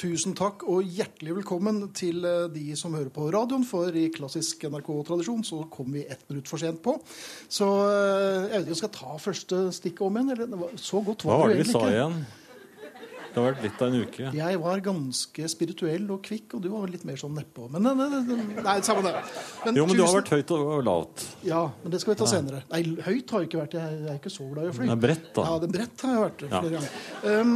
tusen takk og hjertelig velkommen til eh, de som hører på radioen. For i klassisk NRK-tradisjon så kom vi ett minutt for sent på. Så eh, jeg vet ikke om jeg skal ta første stikket om igjen. Eller, var- så godt Hva var var det vi sa igjen? Det har vært litt av en uke. Jeg var ganske spirituell og kvikk, og du var litt mer sånn nedpå. Men nei, nei, nei, nei samme det. Men Jo, men du har vært høyt og lavt. Ja, men det skal vi ta senere. Nei, høyt har jeg ikke vært. Jeg er ikke så glad i å fly. Det er bredt, da. Ja, det er bredt har jeg vært flere Ja. ganger. Um,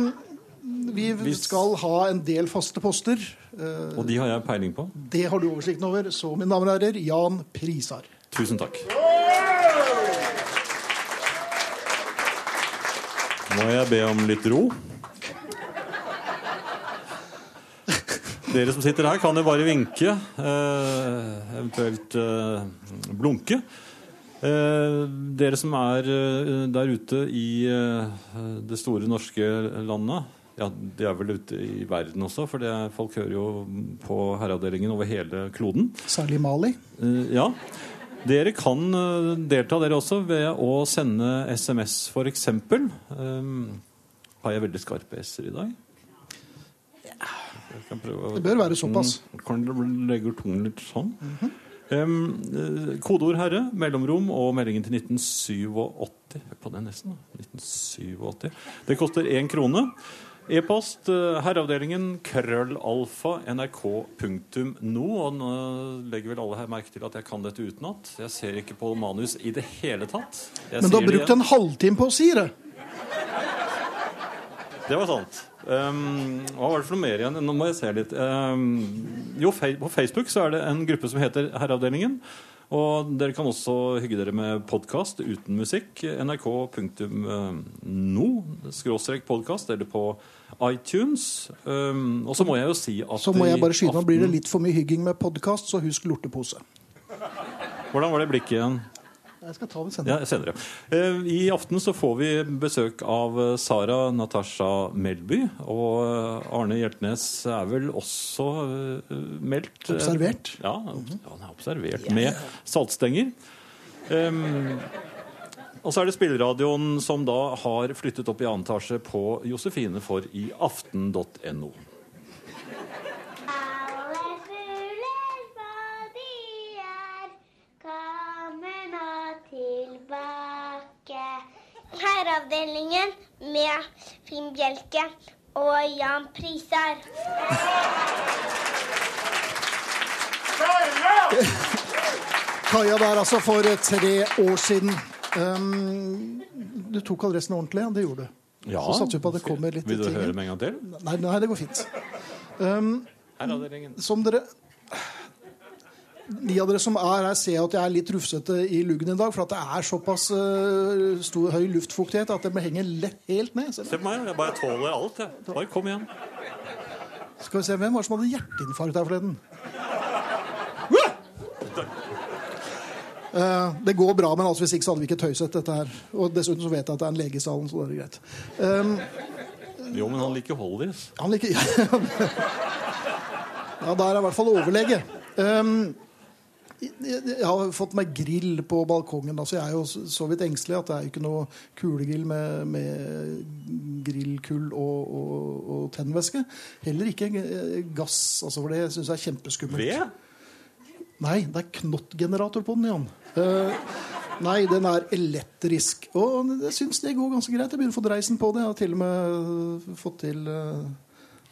vi Hvis- skal ha en del faste poster. Eh, Og de har jeg peiling på. det har du oversikten over. Så, mine damer og herrer, Jan Prisar. Tusen takk. Må jeg be om litt ro? Dere som sitter her, kan jo bare vinke. Eh, eventuelt eh, blunke. Eh, dere som er eh, der ute i eh, det store norske landet ja, De er vel ute i verden også, for det, folk hører jo på Herreavdelingen over hele kloden. Særlig Mali. Eh, Ja. Dere kan eh, delta dere også ved å sende SMS, f.eks. Um, har jeg veldig skarpe s-er i dag? Det bør være såpass. Mm, Kan du legge tungen litt sånn? um, eh, kodeord 'herre', mellomrom og meldingen til 1987. Hør på den nesten. 1987. Det koster én krone. E-post eh, herreavdelingen krøllalfa nrk.no. Og nå legger vel alle her merke til at jeg kan dette utenat. Jeg ser ikke på manus i det hele tatt. Jeg Men du har brukt en halvtime på å si det. Det var sant. Um, hva var det for noe mer igjen? Nå må jeg se litt. Um, jo, på Facebook så er det en gruppe som heter Herreavdelingen. Og dere kan også hygge dere med podkast uten musikk. nrk.no skråstrek podkast eller på iTunes. Um, og så må jeg jo si at Så må jeg bare skyte nå Blir det litt for mye hygging med podkast, så husk lortepose. Hvordan var det blikket igjen? Jeg skal ta den senere. Ja, senere. Eh, I aften så får vi besøk av eh, Sara Natasha Melby. Og eh, Arne Hjeltnes er vel også meldt Observert. Ja, han er observert med saltstenger. Um, og så er det spilleradioen som da har flyttet opp i annen etasje på Josefine for i aften.no. Alle fugler hva de er, kommer nå tilbake. Herreavdelingen med Finn Bjelke og Jan Prisar. Kaja der, altså, for tre år siden. Um, du tok adressen ordentlig, ja. Det gjorde du. Ja, Så satser vi på at det kommer litt Vil du høre med en gang til? Nei, nei, det går fint. Herreavdelingen. Som dere De av dere som er her, ser at jeg er litt rufsete i luggen i dag. For at det er såpass uh, stor, høy luftfuktighet at det henger lett, helt ned. Se på meg, jeg bare tåler alt. Jeg. Bare kom igjen. skal vi se, Hvem var det som hadde hjerteinfarkt her forleden? Uh, det går bra, men altså, hvis ikke så hadde vi ikke tøyset dette her. Og dessuten så vet jeg at det er en lege i salen, så det er greit. Um, Jo, men han liker Hollies. Han liker Ja, da er i hvert fall overlege. Um, jeg har fått meg grill på balkongen. Altså, jeg er jo så vidt engstelig at det er jo ikke noe kulegrill med, med grillkull og, og, og tennvæske. Heller ikke eh, gass, altså, for det syns jeg er kjempeskummelt. Ved? Nei, det er knottgenerator på den, Jan. Uh, nei, den er elektrisk. Og jeg syns det går ganske greit. Jeg begynner å få dreisen på det. Jeg har til og med fått til eh,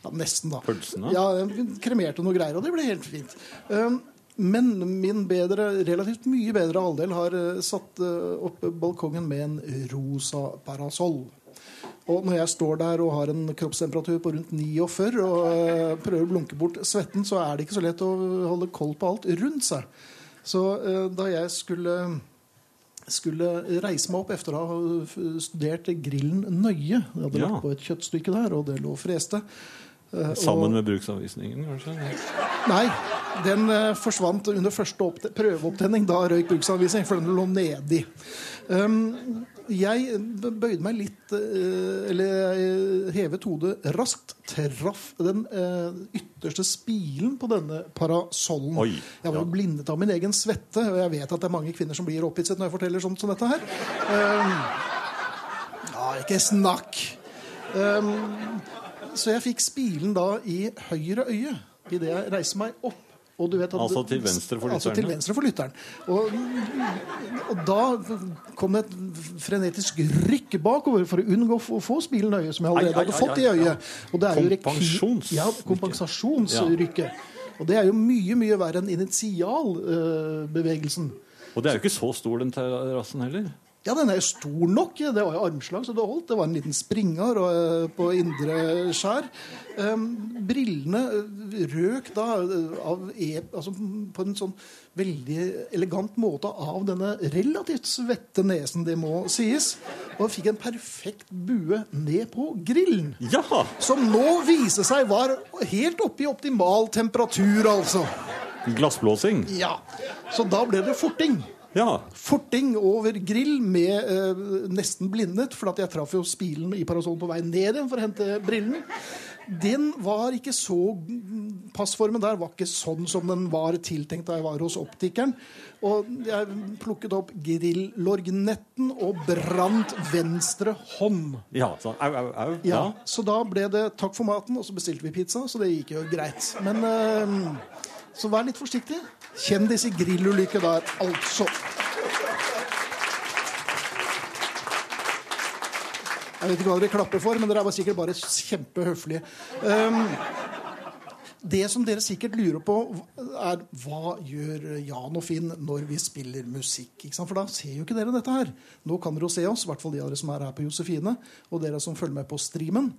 ja, Nesten, da. Pølsene? Ja, kremerte noe greier, og det ble helt fint. Um, men min bedre, relativt mye bedre halvdel har eh, satt eh, opp balkongen med en rosa parasoll. Og når jeg står der og har en kroppstemperatur på rundt 49 og eh, prøver å blunke bort svetten, så er det ikke så lett å holde koll på alt rundt seg. Så da jeg skulle skulle reise meg opp etter å ha studert grillen nøye. Jeg hadde lagt på et kjøttstykke der, og det lå og freste. Eh, Sammen med bruksanvisningen, kanskje? Nei, den eh, forsvant under første oppte- prøveopptenning. Da røyk bruksanvisning, for den lå nedi. Um, jeg bøyde meg litt eh, Eller jeg hevet hodet raskt. Traff den ytterste spilen på denne parasollen. Oi, jeg var jo ja. blindet av min egen svette, og jeg vet at det er mange kvinner som blir opphisset når jeg forteller sånt som dette her. Um, ja, ikke snakk. Um, så jeg fikk spilen da i høyre øye idet jeg reiser meg opp. Og du vet at, Altså til venstre for Altså til venstre for lytteren. Og, og da kom det et frenetisk rykk bakover for å unngå å få- spilen i øyet, som jeg allerede hadde fått i øyet. Og det er jo Kompensjons- Ja, kompensasjonsrykket. Og det er jo mye, mye verre enn initialbevegelsen. Og det er jo ikke så stor, den terrassen heller. Ja, den er jo stor nok. Det var jo armslag, så det holdt. Det var en liten springer eh, på indre skjær. Um, brillene eh, røk da eh, av altså, på en sånn veldig elegant måte av denne relativt svette nesen, det må sies. Og fikk en perfekt bue ned på grillen. Ja! Som nå viser seg var helt oppe i optimal temperatur, altså. Glassblåsing. Ja. Så da ble det forting. Ja. Forting over grill med eh, nesten blindet, for at jeg traff jo spilen i parasollen på vei ned igjen for å hente brillene. Den var ikke så Passformen der var ikke sånn som den var tiltenkt da jeg var hos optikeren. Og jeg plukket opp grillorgnetten og brant venstre hånd. ja. Så, au, au, au. Ja, Så da ble det takk for maten, og så bestilte vi pizza, så det gikk jo greit. Men eh, så vær litt forsiktig. Kjendis i grillulykke der, altså. Jeg vet ikke hva dere klapper for, men dere er sikkert bare kjempehøflige. Um, det som dere sikkert lurer på, er hva gjør Jan og Finn når vi spiller musikk? For da ser jo ikke dere dette her. Nå kan dere jo se oss, i hvert fall de av dere som er her på Josefine, og dere som følger med på streamen.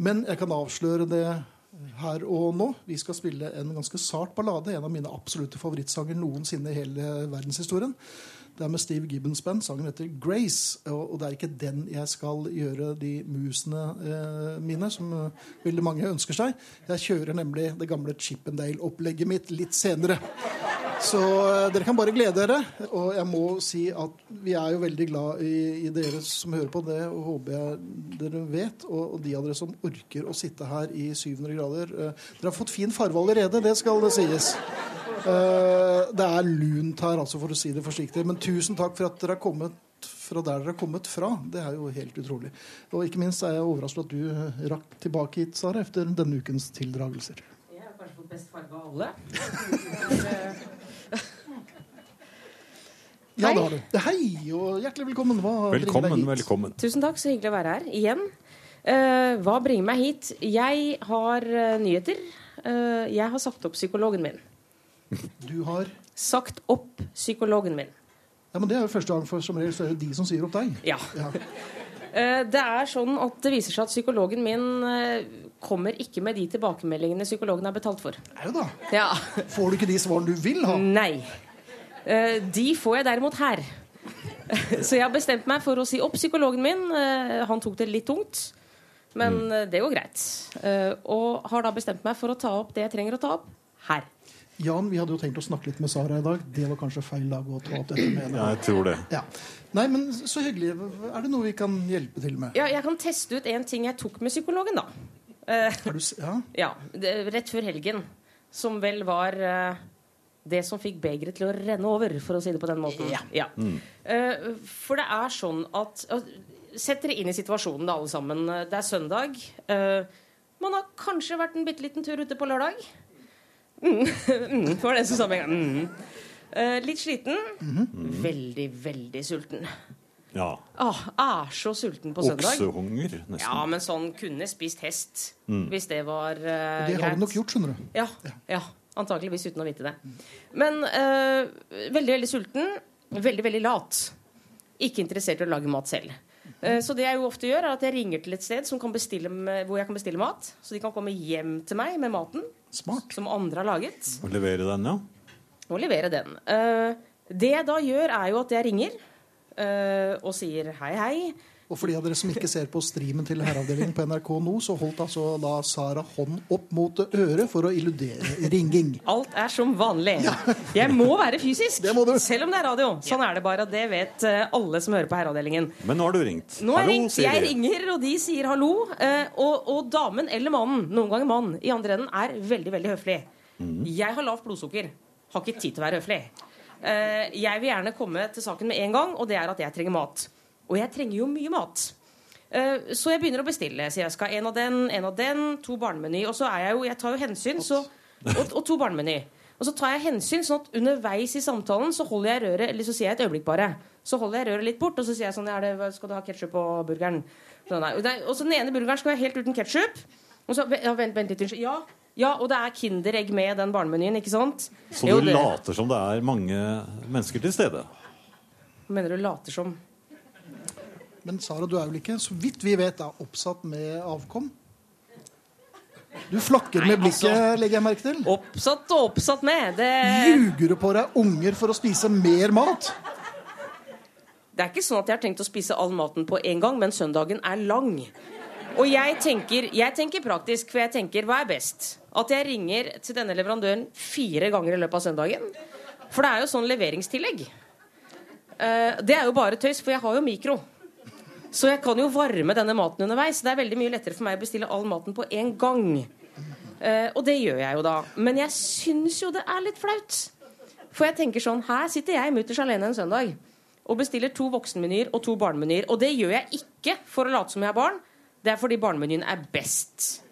Men jeg kan avsløre det her og nå. Vi skal spille en ganske sart ballade, en av mine absolutte favorittsanger noensinne i hele verdenshistorien. Det er med Steve Gibbons band. Sangen heter 'Grace'. Og det er ikke den jeg skal gjøre de musene eh, mine, som eh, veldig mange ønsker seg. Jeg kjører nemlig det gamle Chippendale-opplegget mitt litt senere. Så eh, dere kan bare glede dere. Og jeg må si at vi er jo veldig glad i, i dere som hører på det, og håper jeg dere vet. Og, og de av dere som orker å sitte her i 700 grader. Eh, dere har fått fin farve allerede, det skal det sies. Eh, det er lunt her, altså, for å si det forsiktig. Men tusen takk for at dere har kommet fra der dere har kommet fra. Det er jo helt utrolig. Og ikke minst er jeg overrasket at du rakk tilbake hit, Sara, efter denne ukens tildragelser. Jeg har kanskje fått best farge av alle. Ja, Hei. det har du. Hei, og hjertelig velkommen. Hva bringer deg Velkommen, hit? velkommen. Tusen takk, så hyggelig å være her igjen. Uh, hva bringer meg hit? Jeg har uh, nyheter. Uh, jeg har sagt opp psykologen min. Du har Sagt opp psykologen min. Ja, men Det er jo første gang, for som regel så er det de som sier opp deg. Ja. Ja. Eh, det er sånn at det viser seg at psykologen min kommer ikke med de tilbakemeldingene psykologen er betalt for. Nei det da. Ja. Får du ikke de svarene du vil ha? Nei. Eh, de får jeg derimot her. Så jeg har bestemt meg for å si opp psykologen min. Eh, Han tok det litt tungt, men eh, det går greit. Eh, Og har da bestemt meg for å ta opp det jeg trenger å ta opp, her. Jan, vi hadde jo tenkt å snakke litt med Sara i dag. Det var kanskje feil dag å ta opp dette med. Ja, jeg tror det. Ja. Nei, men så hyggelig. Er det noe vi kan hjelpe til med? Ja, jeg kan teste ut en ting jeg tok med psykologen, da. Du, s- ja? Ja, det, Rett før helgen. Som vel var det som fikk begeret til å renne over, for å si det på den måten. Ja. Eh, for det er sånn at uh, Sett dere inn i situasjonen, da, alle sammen. Det er søndag. Uh, man har kanskje vært en bitte liten tur ute på lørdag. Mm. mm, det som sa med en gang. Mm. Eh, litt sliten. Veldig, veldig sulten. Ja. Ah, er så sulten på søndag. Oksehunger, nesten. Ja, men sånn kunne spist hest. Hvis det var eh, Det har du nok gjort, skjønner du. Ja, ja. Antakeligvis uten å vite det. Men eh, veldig, veldig sulten. Veldig, veldig lat. Ikke interessert i å lage mat selv. Eh, så det jeg jo ofte gjør, er at jeg ringer til et sted som kan bestille, med- hvor jeg kan bestille mat. Så de kan komme hjem til meg med maten Smart. som andre har laget, Og levere den, ja. og levere den. Eh, det jeg da gjør, er jo at jeg ringer eh, og sier hei, hei. Og for de av dere som ikke ser på streamen til Herreavdelingen på NRK nå, så holdt altså da Sara hånd opp mot øret for å illudere ringing. Alt er som vanlig. Jeg må være fysisk, Det må du. selv om det er radio. Sånn er det bare, og det vet eh, alle som hører på Herreavdelingen. Men nå har du ringt. Nå har jeg ringt, sier jeg ringer, og de sier hallo. eh, Og, og damen eller mannen, noen ganger mann, i andre enden er veldig, veldig høflig. Jeg har lavt blodsukker. Har ikke tid til å være høflig. Eh, Jeg vil gjerne komme til saken med en gang, og det er at jeg trenger mat. Og jeg trenger jo mye mat. Eh, Så jeg begynner å bestille. Så jeg skal en av den, en av den, to barnemeny. Og så er jeg jo, jeg tar jo hensyn, så, og, og to barnemeny. Og så tar jeg hensyn, sånn at underveis i samtalen så holder jeg røret Eller så sier jeg et øyeblikk bare. Så holder jeg røret litt bort, og så sier jeg sånn det, Skal du ha ketsjup på burgeren? Så, nei. Og, så den ene burgeren skal være helt uten ketsjup. Og så ja, vent, vent litt, unnskyld. Ja, ja, og det er Kinderegg med den barnemenyen, ikke sant? Så Jo, du det- later som det er mange mennesker til stede? Mener du later som Men Sara, du er vel ikke, så vidt vi vet, er oppsatt med avkom? Du flakker med blikket, altså- legger jeg merke til. Oppsatt og oppsatt med. Det, Ljuger du på deg unger for å spise mer mat? det er ikke sånn at jeg har tenkt å spise all maten på en gang, men søndagen er lang. Og jeg tenker, jeg tenker praktisk, for jeg tenker hva er best? At jeg ringer til denne leverandøren fire ganger i løpet av søndagen? For det er jo sånn leveringstillegg. Eh, det er jo bare tøys, for jeg har jo mikro. Så jeg kan jo varme denne maten underveis. Det er veldig mye lettere for meg å bestille all maten på en gang. Eh, og det gjør jeg jo da. Men jeg syns jo det er litt flaut. For jeg tenker sånn, her sitter jeg mutters alene en søndag og bestiller to voksenmenyer og to barnemenyer. Og det gjør jeg ikke for å late som jeg har barn. Det er fordi barnemenyen er best.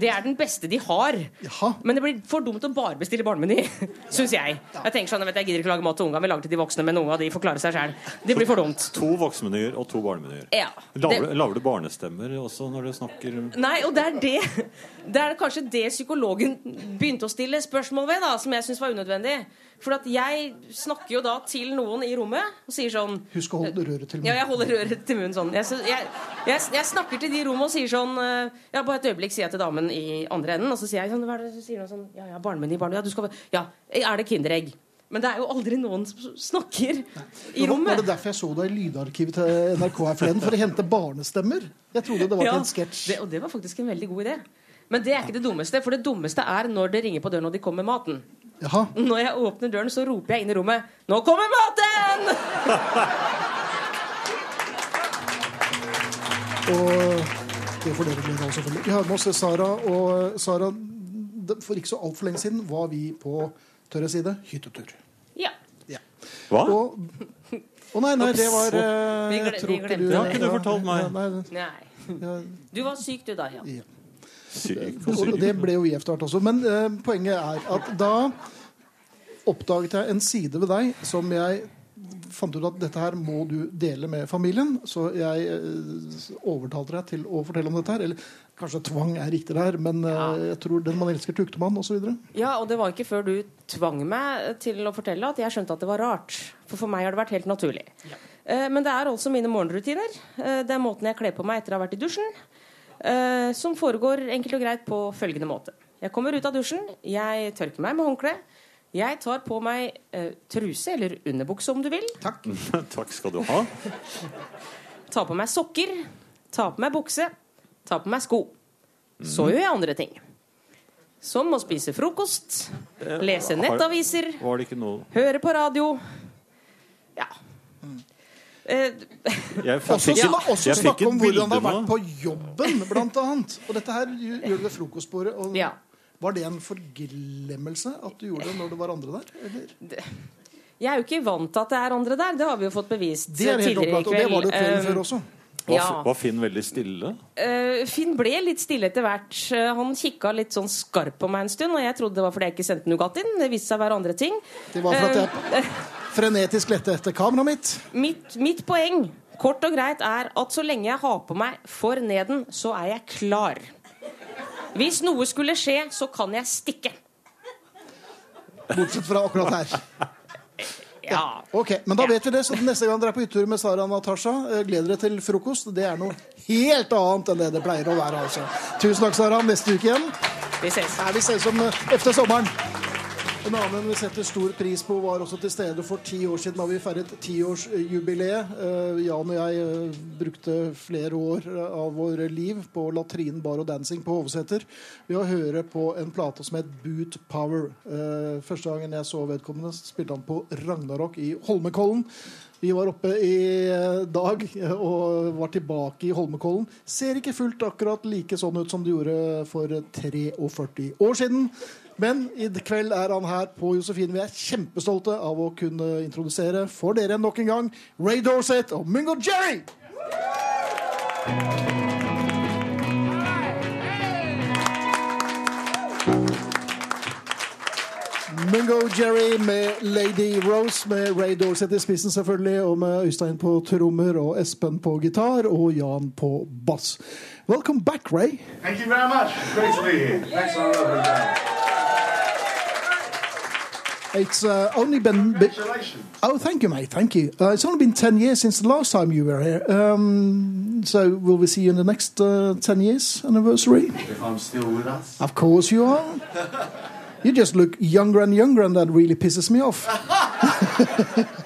Det er den beste de har. Jaha. Men det blir for dumt å bare bestille barnemeny, syns jeg. Jeg tenker sånn, jeg vet jeg gidder ikke lage mat til unga, vi lager til de voksne, men unga de får klare seg sjøl. Det blir for dumt. To voksenmenyer og to barnemenyer. Ja. Lager du barnestemmer også når du snakker Nei, og det er det Det er kanskje det psykologen begynte å stille spørsmål ved, da, som jeg syns var unødvendig. For at jeg snakker jo da til noen i rommet og sier sånn Husk å holde røret til Ja, munnen. jeg holder røret til munnen sånn. Jeg, jeg, jeg, jeg snakker til de i rommet og sier sånn eh, Ja, bare et øyeblikk, sier jeg til damen i andre enden. Og så sier jeg sånn Hva er det så sier hun sånn Ja, ja, barnemenn i barnet Ja, du skal Ja, er det Kinderegg? Men det er jo aldri noen som snakker i rommet. Var det derfor jeg så deg i lydarkivet til NRK her forleden? For å hente barnestemmer? Jeg trodde det var til en sketsj. og det var faktisk en veldig god idé. Men det er ikke det dummeste, for det dummeste er når det ringer på døren og de kommer med maten. Jaha. Når jeg åpner døren, så roper jeg inn i rommet 'Nå kommer maten!' Og det får dere glede av, selvfølgelig. Vi har med oss Sara. Og Sara, for ikke så altfor lenge siden var vi på tørre side hyttetur. Ja. Ja. Hva? Og Å nei, nei, det var eh, Vi gle- vi ikke glemte du det. Ja, kunne du fortalt meg? Ja, nei, Nei. Du var syk, du, da. Ja. ja. Syk og syk. det ble jo vi etter hvert også. Men eh, poenget er at da oppdaget jeg en side ved deg som jeg fant ut at dette her må du dele med familien. Så jeg eh, overtalte deg til å fortelle om dette her. Eller kanskje tvang er riktig der, men eh, jeg tror den man elsker, tukter man, osv. ja, og det var ikke før du tvang meg til å fortelle at jeg skjønte at det var rart. For for meg har det vært helt naturlig. Eh, Men det er altså mine morgenrutiner. Eh, Det er måten jeg kler på meg etter å ha vært i dusjen. Eh, Som foregår enkelt og greit på følgende måte. Jeg kommer ut av dusjen, jeg tørker meg med håndkle. Jeg tar på meg uh, truse, eller underbukse om du vil. Takk. Takk skal du ha. Ta på meg sokker, ta på meg bukse, ta på meg sko. Så gjør jeg andre ting. Som å spise frokost, lese nettaviser, Var det ikke noe høre på radio. Ja. Eh, Jeg Også, fikk, også jeg snakke om hvordan det har vært på jobben, blant annet. Og dette her gjør du ved frokostbordet. Og Ja. Var det en forglemmelse at du gjorde det når det var andre der? Eller? jeg er jo ikke vant til at det er andre der. Det har vi jo fått bevist Det er helt tidligere i kveld. og det var det jo kvelden Eh, før også. Var, ja. var Finn veldig stille? Uh, Finn ble litt stille etter hvert. Eh, Han kikka litt sånn skarp på meg en stund, og jeg trodde det var fordi jeg ikke sendte Nugattien. Det viste seg å være andre ting. Det var for at jeg... jeg frenetisk lette etter kameraet mitt. Mitt, mitt poeng, kort og greit, er at så lenge jeg har på meg for neden, så er jeg klar. Hvis noe skulle skje, så kan jeg stikke. Bortsett fra akkurat her. Ja. Ok, Men da vet vi det. Så neste gang dere er på hyttetur med Sara og Natasha, Gleder gled dere til frokost. Det er noe helt annet enn det det pleier å være. altså. Tusen takk, Sara. Neste uke igjen. Vi ses. Ja, vi ses om etter efter sommeren. En annen vi setter stor pris på, var også til stede for ti år siden da vi feiret tiårsjubileet. Uh, Jan og jeg eh, brukte flere år eh, av våre liv på latrinen, bar og dancing på Hovseter ved å høre på en plate som het Boot Power. Eh, første gangen jeg så vedkommende, spilte han på Ragnarok i Holmenkollen. Vi var oppe i eh, dag eh, og var tilbake i Holmenkollen. Ser ikke fullt akkurat like sånn ut som det gjorde for 43 år siden. Men i kveld er han her på Josefine. Vi er kjempestolte av å kunne introdusere for dere nok en gang Ray Dorset og Mungo Jerry! Mungo Jerry med Lady Rose, med Ray Dorset i spissen selvfølgelig, og med Øystein på trommer og Espen på gitar og Jan på bass. Welcome back, Ray. Thank you very much. Great to be here. Thanks. It's uh, only been... Congratulations. Oh, thank you, mate. Thank you. Uh, it's only been 10 years since the last time you were here. Um, so will we see you in the next uh, 10 years anniversary? If I'm still with us. Of course you are. You just look younger and younger, and that really pisses me off.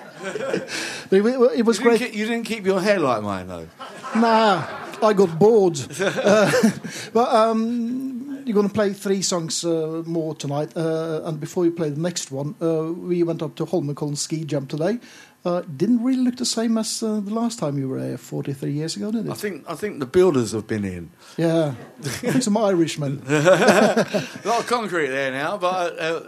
It it was You great. keep, you didn't keep your hair like mine, though. Nah, I got bored. Uh, but um, you're going to play three songs uh, more tonight. Uh, and before you play the next one, uh, we went up to Holmenkollen ski jump today. Uh, didn't really look the same as uh, the last time you were here 43 years ago, did it? I think I think the builders have been in. Yeah, some Irishmen. A lot of concrete there now, but uh,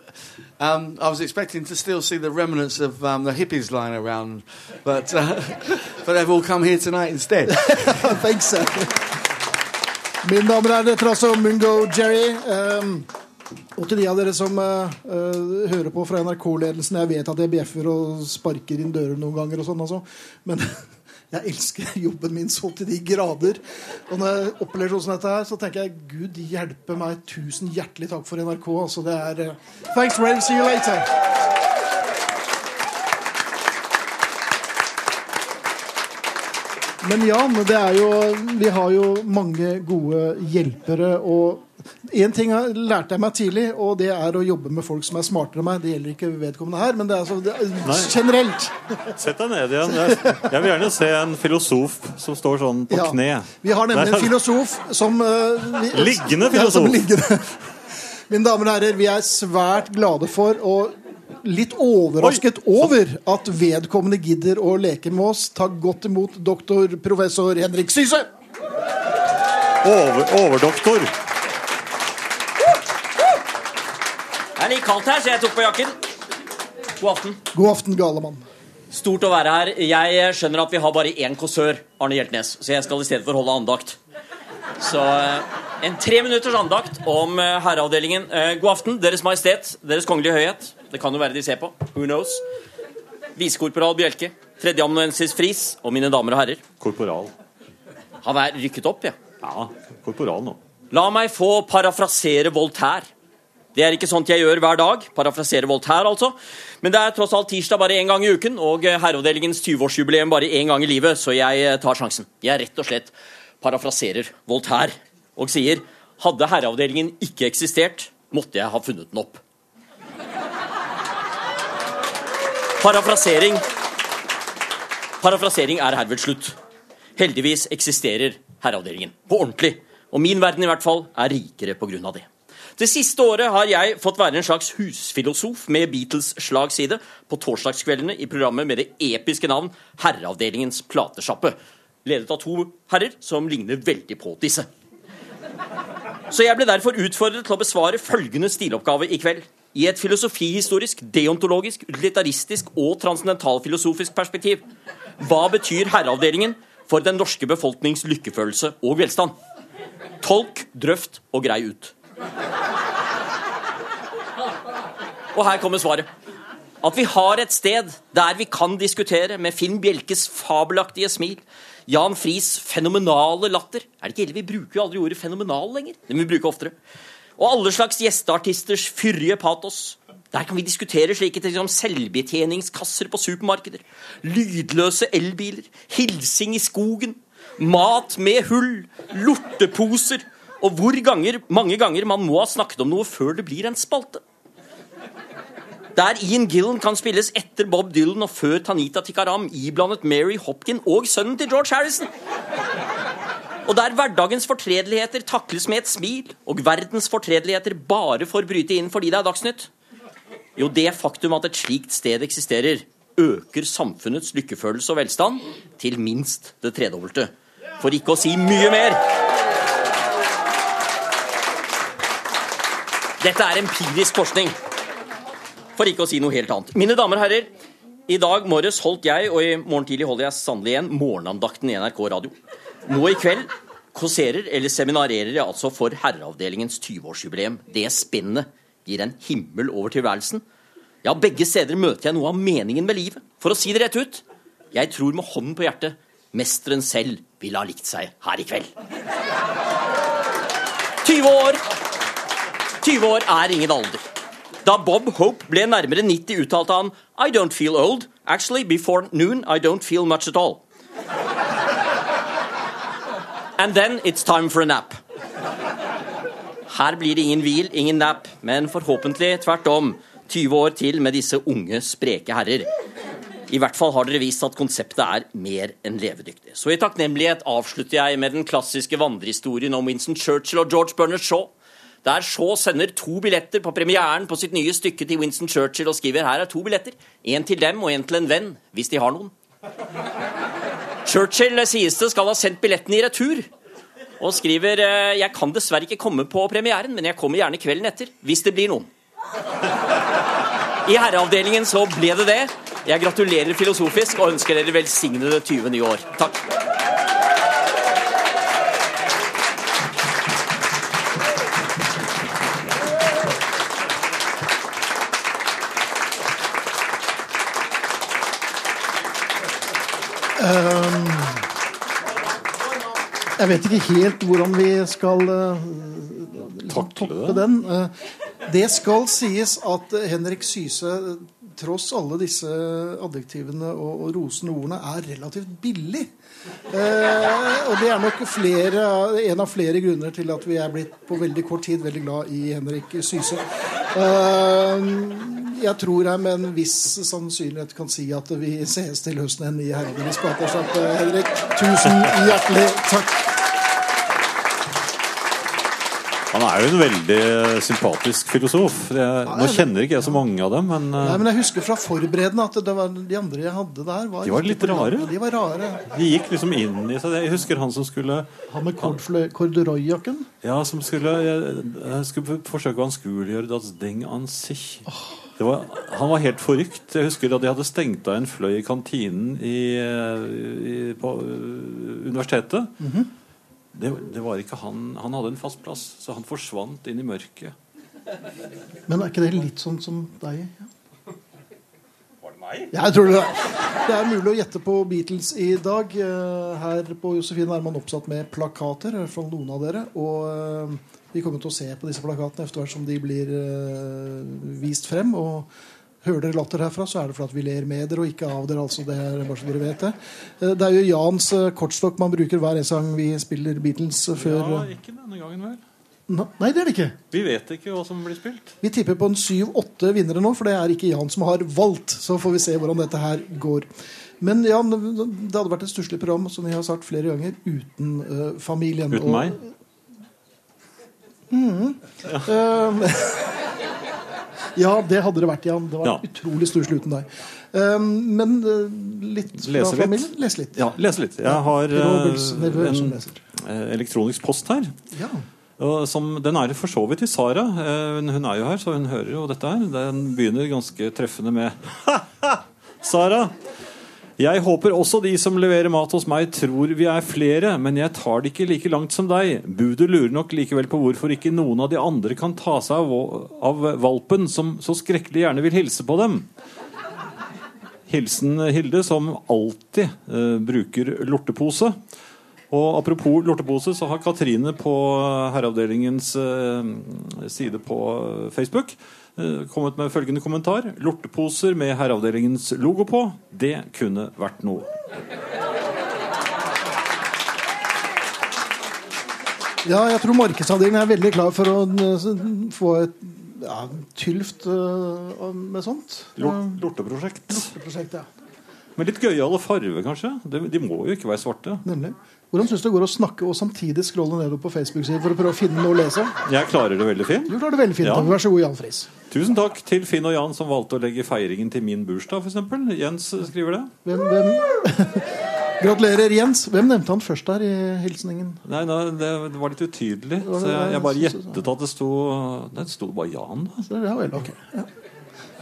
um, I was expecting to still see the remnants of um, the hippies lying around, but uh, but they've all come here tonight instead. I think so. Mine damer og dette er altså Mungo Jerry. Um, og til de av dere som uh, uh, hører på fra NRK-ledelsen Jeg vet at jeg bjeffer og sparker inn dører noen ganger, og sånn altså. men jeg elsker jobben min så til de grader. Og når jeg opplever sånn dette her, så tenker jeg Gud hjelpe meg. Tusen hjertelig takk for NRK. Altså, det er uh, Thanks, Ray. See you later. Men Jan, det er jo, vi har jo mange gode hjelpere. og Én ting jeg lærte jeg meg tidlig, og det er å jobbe med folk som er smartere enn meg. Det gjelder ikke vedkommende her, men det er, så, det er generelt. Sett deg ned igjen. Jeg, jeg vil gjerne se en filosof som står sånn på Ja. kne. Vi har nemlig Der- en filosof som uh, vi, Liggende Ja, som filosof. liggende. Mine damer og herrer, vi er svært glade for og litt overrasket over at vedkommende gidder å leke med oss. Ta godt imot doktor professor Henrik Syse. Over, overdoktor. Det er litt kaldt her, så jeg tok på jakken. God aften. God aften, galemann. Stort å være her. Jeg skjønner at vi har bare én kåsør, Arne Hjeltnes, så jeg skal i stedet for holde andakt. Så eh, en tre minutters andakt om eh, herreavdelingen. Eh, God aften, Deres Majestet, Deres Kongelige Høyhet. Det kan jo være de ser på. Who knows? Visekorporal Bjelke, tredjeamanuensis Friis og mine damer og herrer. Korporal. Han er rykket opp, ja. Ja, korporal nå. La meg få parafrasere Voltaire. Det er ikke sånt jeg gjør hver dag. Parafrasere Voltaire, altså. Men det er tross alt tirsdag bare én gang i uken, og herreavdelingens 20-årsjubileum bare én gang i livet, så jeg eh, tar sjansen. Jeg rett og slett parafraserer Voltaire og sier hadde herreavdelingen ikke eksistert, måtte jeg ha funnet den opp. Parafrasering Parafrasering er herved slutt. Heldigvis eksisterer herreavdelingen. På ordentlig. Og min verden i hvert fall er rikere av det. Det siste året har jeg fått være en slags husfilosof med Beatles slagside på torsdagskveldene i programmet med det episke navn Herreavdelingens platesjappe. Ledet av to herrer som ligner veldig på disse. Så jeg ble derfor utfordret til å besvare følgende stiloppgave i kveld. I et filosofihistorisk, deontologisk, utilitaristisk og transcendentalfilosofisk perspektiv. Hva betyr herreavdelingen for den norske befolknings lykkefølelse og velstand? Tolk, drøft og grei ut. Og her kommer svaret. At vi har et sted der vi kan diskutere med Finn Bjelkes fabelaktige smil, Jan Friis fenomenale latter Er det ikke ille? Vi bruker jo aldri ordet fenomenal lenger. Det må vi bruke oftere. Og alle slags gjesteartisters fyrige patos. Der kan vi diskutere slike ting som selvbetjeningskasser på supermarkeder, lydløse elbiler, hilsing i skogen, mat med hull, lorteposer, og hvor ganger, mange ganger man må ha snakket om noe før det blir en spalte. Der Ian Gillan kan spilles etter Bob Dylan og før Tanita Tikaram iblandet Mary Hopkin og sønnen til George Harrison. Og der hverdagens fortredeligheter takles med et smil, og verdens fortredeligheter bare får bryte inn fordi det er Dagsnytt. Jo, det faktum at et slikt sted eksisterer, øker samfunnets lykkefølelse og velstand til minst det tredobbelte. For ikke å si mye mer. Dette er empirisk forskning. For ikke å si noe helt annet. Mine damer og herrer, i dag morges holdt jeg, og i morgen tidlig holder jeg sannelig igjen, morgenandakten i NRK Radio. Nå i kveld kåserer eller seminarerer jeg altså for Herreavdelingens 20-årsjubileum. Det spennet gir en himmel over tilværelsen. Ja, begge steder møter jeg noe av meningen med livet. For å si det rett ut, jeg tror med hånden på hjertet mesteren selv ville ha likt seg her i kveld. 20 år 20 år er ingen alder. Da Bob Hope ble nærmere 90, uttalte han I don't feel old. Actually, before noon, I don't feel much at all. And then it's time for a nap. Her blir det ingen hvil, ingen nap, men forhåpentlig tvert om 20 år til med disse unge, spreke herrer. I hvert fall har dere vist at konseptet er mer enn levedyktig. Så i takknemlighet avslutter jeg med den klassiske vandrehistorien om Winston Churchill og George Bernard Shaw. Der Shaw sender to billetter på premieren på sitt nye stykke til Winston Churchill og skriver her er to billetter. En til dem og en til en venn, hvis de har noen. Churchill sies det skal ha sendt billettene i retur. Og skriver eh, jeg kan dessverre ikke komme på premieren, men jeg kommer gjerne kvelden etter. Hvis det blir noen. I herreavdelingen så ble det det. Jeg gratulerer filosofisk og ønsker dere velsignede 20 nye år. Takk. Jeg vet ikke helt hvordan vi skal eh, toppe den. Eh, det skal sies at eh, Henrik Syse, eh, tross alle disse adjektivene og, og rosende ordene, er relativt billig. Eh, og det er nok flere, en av flere grunner til at vi er blitt på veldig kort tid veldig glad i Henrik Syse. Jeg tror jeg med en viss sannsynlighet kan si at vi sees til høsten igjen i Herreavdelingens gater. Så at, eh, Henrik, tusen hjertelig takk. Han er jo en veldig sympatisk filosof. Jeg, nå kjenner ikke jeg så mange av dem, men Nei, eh, men jeg husker fra forberedende at det var, de andre jeg hadde der var De var litt rare. De var rare. de gikk liksom inn i seg. Jeg husker han som skulle Han med corduroyjakken. Ja, som skulle Jeg, jeg skulle forsøke å anskueliggjøre das Ding an sich. Det var, han var helt forrykt. Jeg husker da de hadde stengt av en fløy i kantinen i, i, på øh, universitetet. det, det var ikke han Han hadde en fast plass, så han forsvant inn i mørket. Men er ikke det litt sånn som deg? Ja? Var det meg? Jeg tror det. Det er mulig å gjette på Beatles i dag. Eh, Her på Josefine er man oppsatt med plakater, fra noen av dere. Og vi kommer til å se på disse plakatene etter hvert som de blir eh, vist frem. Og hører dere latter herfra, så er det fordi vi ler med dere og ikke av dere. altså det er bare så dere vet Det Eh, Det er jo Jans eh, kortstokk man bruker hver eneste gang vi spiller Beatles før Ja, ikke denne gangen, vel. Nei, det er det ikke. Vi vet ikke hva som blir spilt. Vi tipper på en syv-åtte vinnere nå, for det er ikke Jan som har valgt. Så får vi se hvordan dette her går. Men Jan, det hadde vært et stusslig program som vi har sagt flere ganger, uten uh, familien. Uten meg. Eh, ja, det hadde det vært, Jan. Det var Ja. utrolig stusslig uten deg. Eh, men eh, litt fra Lese litt. familien? Lese litt. Ja, lese litt. Jeg har eh, en eh, elektronisk post her. Ja. Som, den er for så vidt til Sara. Eh, Hun er jo her, så hun hører jo dette her. Den begynner ganske treffende med Sara! Jeg håper også de som leverer mat hos meg, tror vi er flere, men jeg tar det ikke like langt som deg. Budet lurer nok likevel på hvorfor ikke noen av de andre kan ta seg av, av valpen, som så skrekkelig gjerne vil hilse på dem. Hilsen Hilde, som alltid eh, bruker lortepose. Og apropos lortepose, så har Katrine på Herreavdelingens eh, side på Facebook kommet med følgende kommentar. Lorteposer med Herreavdelingens logo på, det kunne vært noe. ja, jeg tror markedsavdelingen er veldig klar for å eh, få et ja, tylft eh, med sånt. Lorteprosjekt. lorteprosjekt. Eh, ja. Med litt gøyale farger, kanskje. De, de må jo ikke være svarte. Nemlig. Hvordan syns du det går å snakke og samtidig scrolle nedover på Facebook-siden for å prøve å finne noe å lese? Jeg klarer det veldig fint. Du klarer det veldig fint. Ja. Vær så god, Jan Friis. Tusen takk til Finn og Jan som valgte å legge feiringen til min bursdag, f.eks. Jens skriver det. Hvem, hvem... Gratulerer, Jens. Hvem nevnte han først der i hilsningen? Nei, nei det, det var litt utydelig. var Så jeg, jeg bare det. gjettet at det sto Det sto bare Jan. da. Så, ja vel, ok. Ja.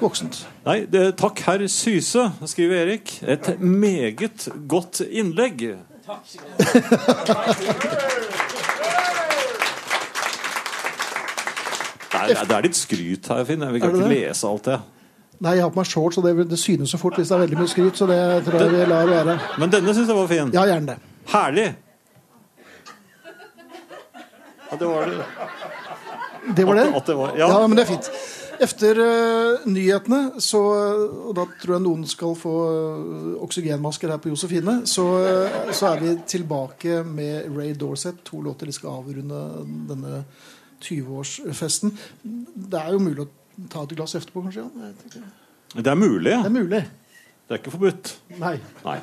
Voksent. Nei, det, takk herr Syse, skriver Erik. Et meget godt innlegg. Det er, det er litt skryt her, Finn. Jeg kan Er ikke det? lese alt det. Nei, jeg har på meg shorts, og det, det synes så fort hvis det er veldig mye skryt, så det tror jeg vi lar være. Men denne syns jeg var fin. Ja, gjerne det. Herlig! Ja, det var det. Det var det? At- at det var- ja. ja. men det er fint. Efter uh, nyhetene, så, og da tror jeg noen skal få eh, oksygenmasker her på Josefine, så, eh, så er vi tilbake med Ray Dorset. To låter de skal avrunde denne 20-årsfesten. Det er jo mulig å ta et glass etterpå, kanskje? Jan? Det er mulig. Det er mulig. Det er ikke forbudt. Nei, Nei.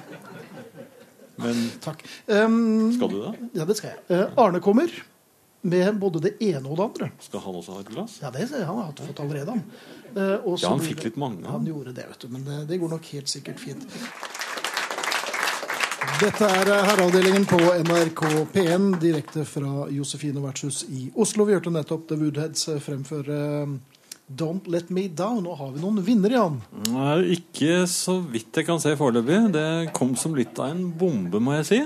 Men takk. Um, skal du det? ja, det skal jeg. Uh, Arne kommer med både det ene og det andre. Skal han også ha et glass? Ja, det han har han fått allerede, han. Eh, Ja, han fikk litt mange. Han gjorde det, vet du. Men det, det går nok helt sikkert fint. Dette er eh, Herreavdelingen på NRK P1 direkte fra Josefine vertshus i Oslo. Vi hørte nettopp The Woodheads eh, fremføre eh, Don't Let Me Down. Nå har vi noen vinnere, Jan. Nei, ikke så vidt jeg kan se foreløpig. Det kom som litt av en bombe, må jeg si.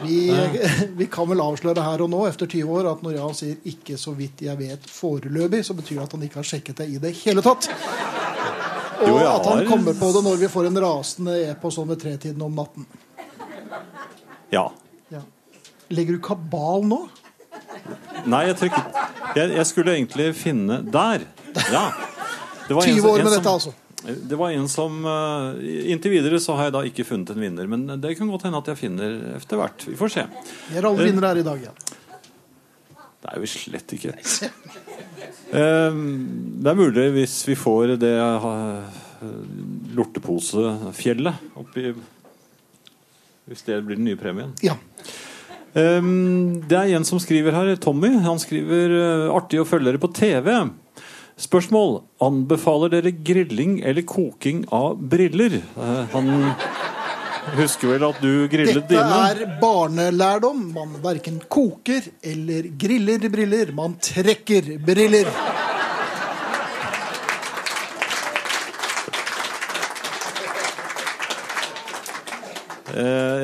Vi, vi kan vel avsløre her og nå etter 20 år at når Jan sier 'ikke så vidt jeg vet foreløpig', så betyr det at han ikke har sjekket det i det hele tatt. Og Jo, at han kommer på det når vi får en rasende e-post sånn ved tretiden om natten. Ja. Ja. Legger du kabal nå? Nei, jeg trykket jeg, jeg skulle egentlig finne Der! Ja. Det 20 år med som- dette, altså. Det var en som uh, Inntil videre så har jeg da ikke funnet en vinner. Men det kan godt hende at jeg finner etter hvert. Vi får se. Vi er alle vinnere her i dag, ja. Det er vi slett ikke. Eh, Det er mulig hvis vi får det eh, lorteposefjellet oppi Hvis det blir den nye premien. ja. Um, Det er en som skriver her, Tommy. Han skriver eh, 'artig å følge dere på TV'. Spørsmål. Anbefaler dere grilling eller koking av briller? Uh, Han husker vel at du grillet Dette dine? er barnelærdom. Man verken koker eller griller briller. Man trekker briller.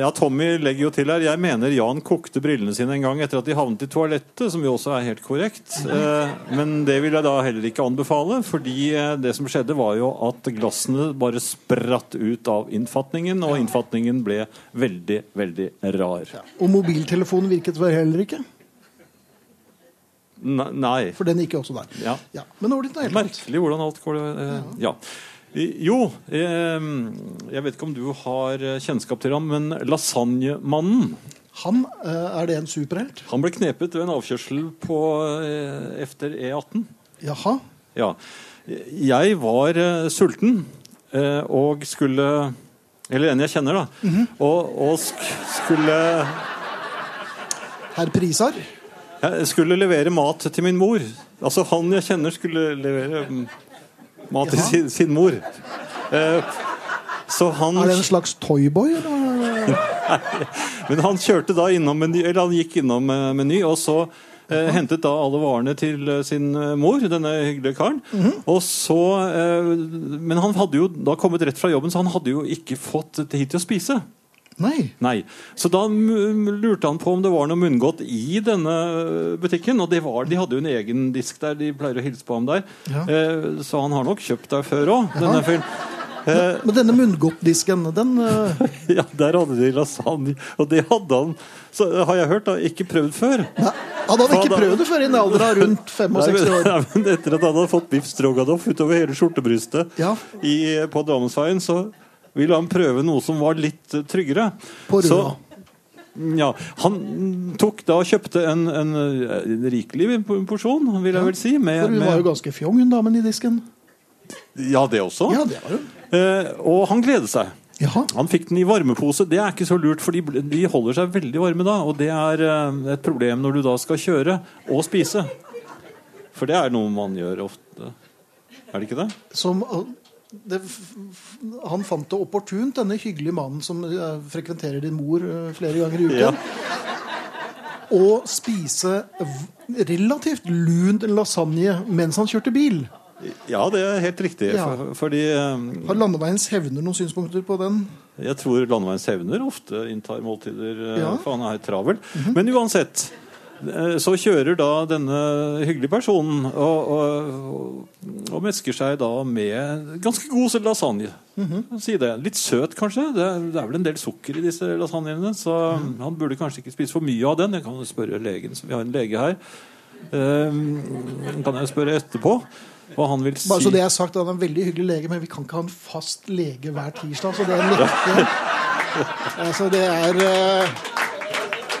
Ja, Tommy legger jo til her. Jeg mener Jan kokte brillene sine en gang etter at de havnet i toalettet, som jo også er helt korrekt. Eh, men det vil jeg da heller ikke anbefale, fordi eh, det som skjedde, var jo at glassene bare spratt ut av innfatningen, og innfatningen ble veldig, veldig rar. Og mobiltelefonen virket vel heller ikke, Nei. for den gikk jo også der. Ja. Ja. Merkelig hvordan alt går eh, Ja. Jo, eh, jeg vet ikke om du har eh, kjennskap til ham, men Lasagnemannen Han, eh, er det en superhelt? Han ble knepet ved en avkjørsel på, eh, efter E18. Jaha. Ja. Jeg var sulten og skulle Eller en jeg kjenner, da. og, og sk skulle Herr Prisar? Jeg skulle levere mat til min mor. Altså han jeg kjenner, skulle levere mm, mat til sin, sin mor. Eh, så han Er det en slags toyboy? Eller? Men han kjørte da innom meny, eller han gikk innom eh, Meny, og så eh, hentet da alle varene til eh, sin eh, mor, denne hyggelige karen. Og så, eh, men han hadde jo da kommet rett fra jobben, så han hadde jo ikke fått tid til å spise. Nei. Nei. Så da lurte han på om det var noe munngodt i denne butikken. Og det var, de hadde jo en egen disk der. De pleier å hilse på ham der. Ja. Eh, så han har nok kjøpt der før òg. Denne fyren. Eh, Men denne munngodtdisken, den eh, ja, der hadde de lasagne. Og det hadde han, så har jeg hørt, da, ikke prøvd før. nei, Han hadde ikke prøvd det før i en alder av rundt 65 år. Nei, men etter at han hadde fått biff stroganoff utover hele skjortebrystet Ja. i, på Drammensveien, så ville han prøve noe som var litt eh, tryggere. På Så, ja, han tok da og kjøpte en, en, en rikelig porsjon, vil jeg vel si. Med, For hun var jo ganske fjong, hun damen i disken. ja, det også. Ja, det var hun. Eh, og han gledet seg. Jaha. Han fikk den i varmepose. Det er ikke så lurt, for de, de holder seg veldig varme da. Og det er eh, et problem når du da skal kjøre og spise. For det er noe man gjør ofte. Er det ikke det? Som, eh, det, han fant det opportunt, denne hyggelige mannen som eh, frekventerer din mor eh, flere ganger i uken, Ja. å spise relativt lunt lasagne mens han kjørte bil. Ja, det er helt riktig. Ja. For, fordi eh, Har Landeveiens hevner noen synspunkter på den? jeg tror Landeveiens hevner ofte inntar måltider, Ja. for han er travel. Men uansett, så kjører da denne hyggelige personen og, og, og mesker seg da med ganske god lasagne. Si det. Litt søt, kanskje. Det er, det er vel en del sukker i disse lasagnene, så han burde kanskje ikke spise for mye av den. Jeg kan spørre legen, så vi har en lege her. Um, kan jeg spørre etterpå hva han vil si. Bare så det er sagt, Han er en veldig hyggelig lege, men vi kan ikke ha en fast lege hver tirsdag. Så det er en leke. altså, det er eh,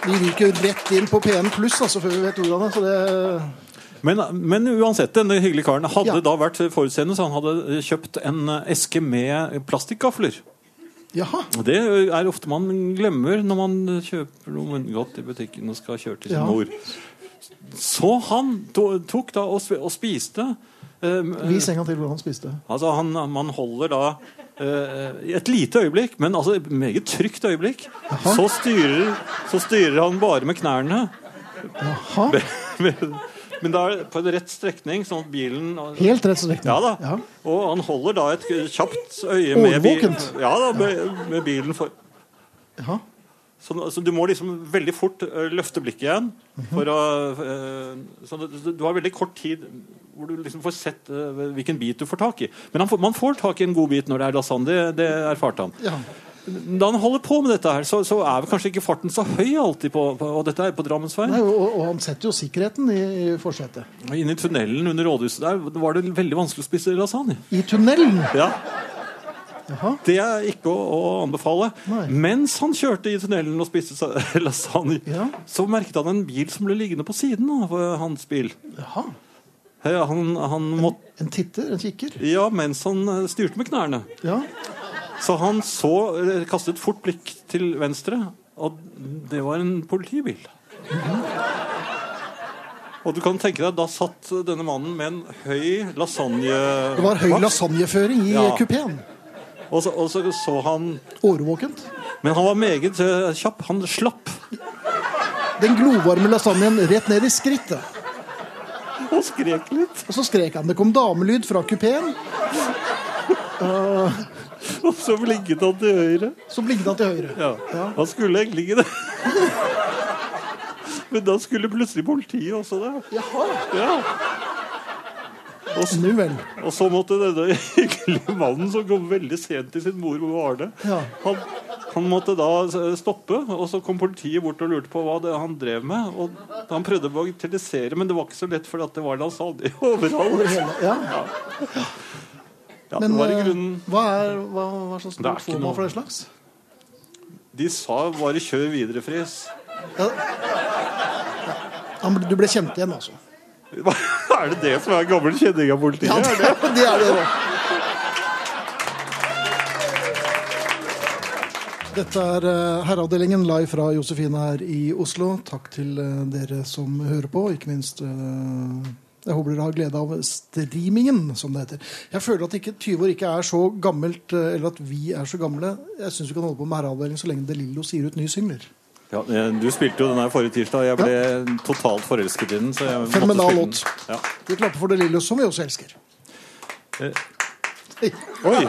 Vi ryker rett inn på P1 pluss altså, før vi vet ordet av det. Så det Men, men uansett, denne hyggelige karen hadde Ja. da vært forutseende, så han hadde kjøpt en eske med plastikkgafler. Jaha. Det er ofte man glemmer når man kjøper noe munngodt i butikken og skal kjøre til sin Ja. mor. Så han tok da og, spiste eh, Vis en gang til hvordan han spiste. Altså han, Man holder da eh, et lite øyeblikk, men altså et meget trygt øyeblikk, så styrer, så styrer han bare med knærne. Jaha. Men, da er på en rett strekning, sånn at bilen Helt rett strekning. Ja da. Ja. Og han holder da et kjapt øye med, bilen, ja, da, med, med bilen for Jaha. så, så du må liksom veldig fort løfte blikket igjen. Mhm. For å, så du, du har veldig kort tid hvor du liksom får sett uh, hvilken bit du får tak i. Men han får, man får tak i en god bit når det er lasagne. Det, det erfarte han. Ja. Da han holder på med dette, her, så, så er vel kanskje ikke farten så høy alltid. på, på Og dette er på Drammensveien. Nei, og, og han setter jo sikkerheten i, i forsetet. Inne i tunnelen under rådhuset der var det veldig vanskelig å spise lasagne. I tunnelen! Ja, Jaha. Det er ikke å, å anbefale. Nei. Mens han kjørte i tunnelen og spiste lasagne, Ja. så merket han en bil som ble liggende på siden av eh, hans bil. Jaha. Eh, Han, han måtte, En titter? En kikker? ja, mens han eh, styrte med knærne. Ja. Så han så, eh, kastet fort blikk til venstre, og det var en politibil. Og du kan tenke deg, Da satt denne mannen med en høy lasagne... Det var høy lasagneføring i Ja. kupeen. Og så, og så så han Årvåkent. Men han var meget eh, kjapp. Han slapp Den glovarme lasagnen rett ned i skrittet. Og skrek litt. Og så skrek han. Det kom damelyd fra kupeen. Og så blinket han til høyre. Så blinket han til høyre. Ja. Ja. Han skulle egentlig ikke det. Men da skulle plutselig politiet også det. Jaha. Ja. Og, så, og så måtte denne hyggelige mannen, som kom veldig sent til sin mor var Ja. han, han måtte da stoppe. Og så kom politiet bort og lurte på hva det han drev med. Og Han prøvde å bagatellisere, men det var ikke så lett, for det var lasagne Over overalt. Ja. Ja. Ja, Men det var i eh, grunnen hva, er, hva, hva slags Det stort får man for det slags? De sa bare 'kjør videre, Friis'. Ja. du ble kjent igjen, altså? Er det det som er gammel kjenning av politiet? Ja, Er det? det er det. Dette er eh, Herreavdelingen live fra Josefine her i Oslo. Takk til eh, dere som hører på, ikke minst eh, Jeg håper dere har glede av streamingen, som det heter. Jeg føler at ikke 20 år ikke er så gammelt, eller at vi er så gamle. Jeg syns vi kan holde på med Herreavdelingen så lenge DeLillo sier ut nye singler. Ja, eh, du spilte jo den her forrige tirsdag. Jeg ble totalt forelsket i den. Så jeg Fenomenal låt. Ja. Vi klapper for det lille, som vi også elsker. Eh. Oi!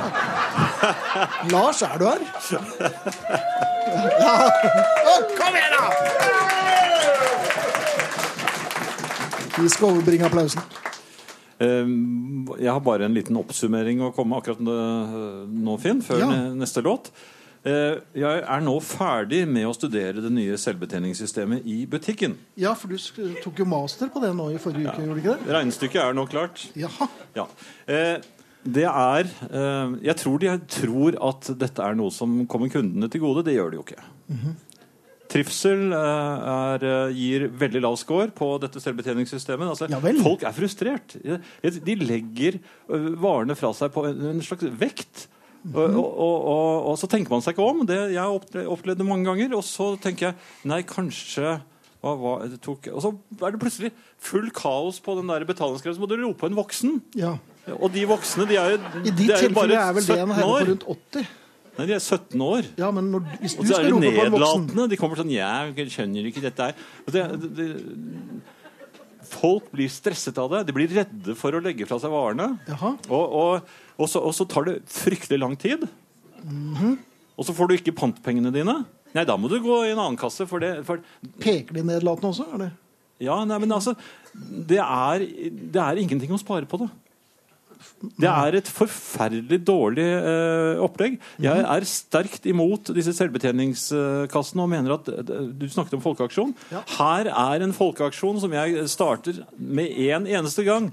Lars, er du her? Ja. Kom igjen, da! Vi skal overbringe applausen. Eh, Jeg har bare en liten oppsummering å komme akkurat nå, Finn, før Ja. neste låt. Eh, Jeg er nå ferdig med å studere det nye selvbetjeningssystemet i butikken. Ja, for du tok jo master på det nå i forrige uke, gjorde du ikke det? Regnestykket er nå klart. Jaha. Ja. Eh, det er eh, Jeg tror de tror at dette er noe som kommer kundene til gode. Det gjør det jo ikke. Trivsel eh, er, eh, gir veldig lav score på dette selvbetjeningssystemet. Altså, Ja folk er frustrert. De legger varene fra seg på en, en slags vekt. Og, og, og, og så tenker man seg ikke om. Det, jeg har opplevd det mange ganger. Og så tenker jeg nei, kanskje hva, hva, det tok, Og så er det plutselig full kaos på den der betalingsgrensen. Så må du rope på en voksen. Ja. Og de voksne de er jo, I de år. er jo bare tilfelle er vel det en 17 herre på rundt 80. Nei, de er 17 år. Ja, men når, hvis du Og så er de nedlatende. De kommer sånn 'Jeg skjønner ikke dette her'. Det, det, det, folk blir stresset av det. De blir redde for å legge fra seg varene. Og, og, og, så, og så tar det fryktelig lang tid. Og så får du ikke pantpengene dine. Nei, da må du gå i en annen kasse. For det, for, Peker de nedlatende også? Eller? ja, nei, men altså det er, det er ingenting å spare på det. Det er et forferdelig dårlig eh, opplegg. Jeg er sterkt imot disse selvbetjeningskassene og mener at eh, Du snakket om folkeaksjon. Ja. Her er en folkeaksjon som jeg starter med en eneste gang.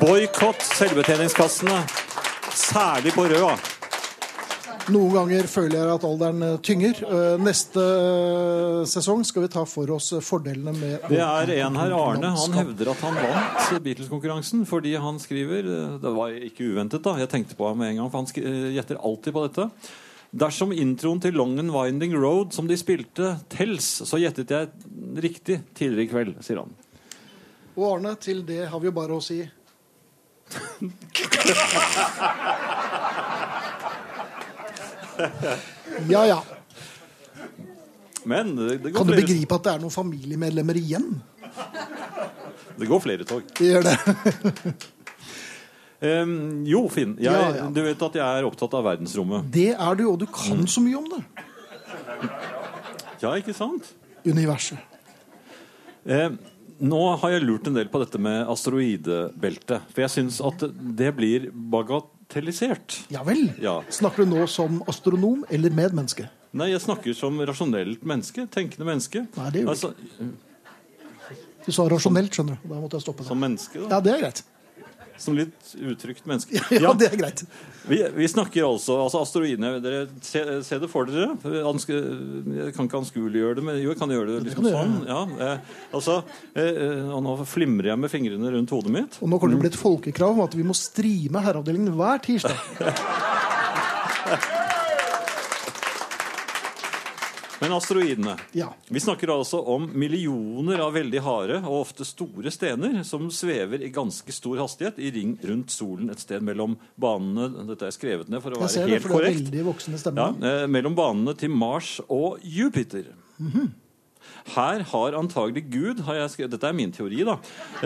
Boikott selvbetjeningskassene. Særlig på Røa. Noen ganger føler jeg at alderen eh, tynger. Eh, Neste eh, sesong skal vi ta for oss fordelene med Det er en her, Arne. Han hevder at han vant Beatles-konkurransen fordi han skriver Det var ikke uventet, da. Jeg tenkte på ham med en gang, for han gjetter alltid på dette. Dersom introen til Long and Winding Road som de spilte, tels, så gjettet jeg riktig tidligere i kveld, sier han. Og Arne, til det har vi jo bare å si Ja ja. Men det, det, går Kan du flere, begripe at det er noen familiemedlemmer igjen? det går flere tog. Det gjør det. um, jo, Finn. Jeg, Ja, ja. Du vet at jeg er opptatt av verdensrommet. Det er du, og du kan så mye om det. Ja, ikke sant? Universet. Um, nå har jeg lurt en del på dette med asteroidebeltet. For jeg syns at det blir bagatellisert. Ja vel. Ja. Snakker du nå som astronom eller medmenneske? Nei, jeg snakker som rasjonelt menneske. Tenkende menneske. Nei, det gjør du altså, Du sa rasjonelt, skjønner du. Da måtte jeg stoppe Som menneske, da. Ja, det er greit. Som litt utrygt menneske. Ja, det er greit. Vi, vi snakker altså, altså asteroidene Dere se, se det for dere. Anske, jeg kan ikke anskueliggjøre det, men jo, jeg kan gjøre det liksom sånn. Ja, eh, altså, eh, eh, og nå flimrer jeg med fingrene rundt hodet mitt. Og nå kommer det bli et folkekrav om at vi må streame Herreavdelingen hver tirsdag. Men asteroidene. Ja. Vi snakker altså om millioner av veldig harde og ofte store stener som svever i ganske stor hastighet i ring rundt solen et sted mellom banene Dette er skrevet ned for å være helt det korrekt. Ja, eh, mellom banene til Mars og Jupiter. Her har antagelig Gud har jeg skrevet, dette er min teori da,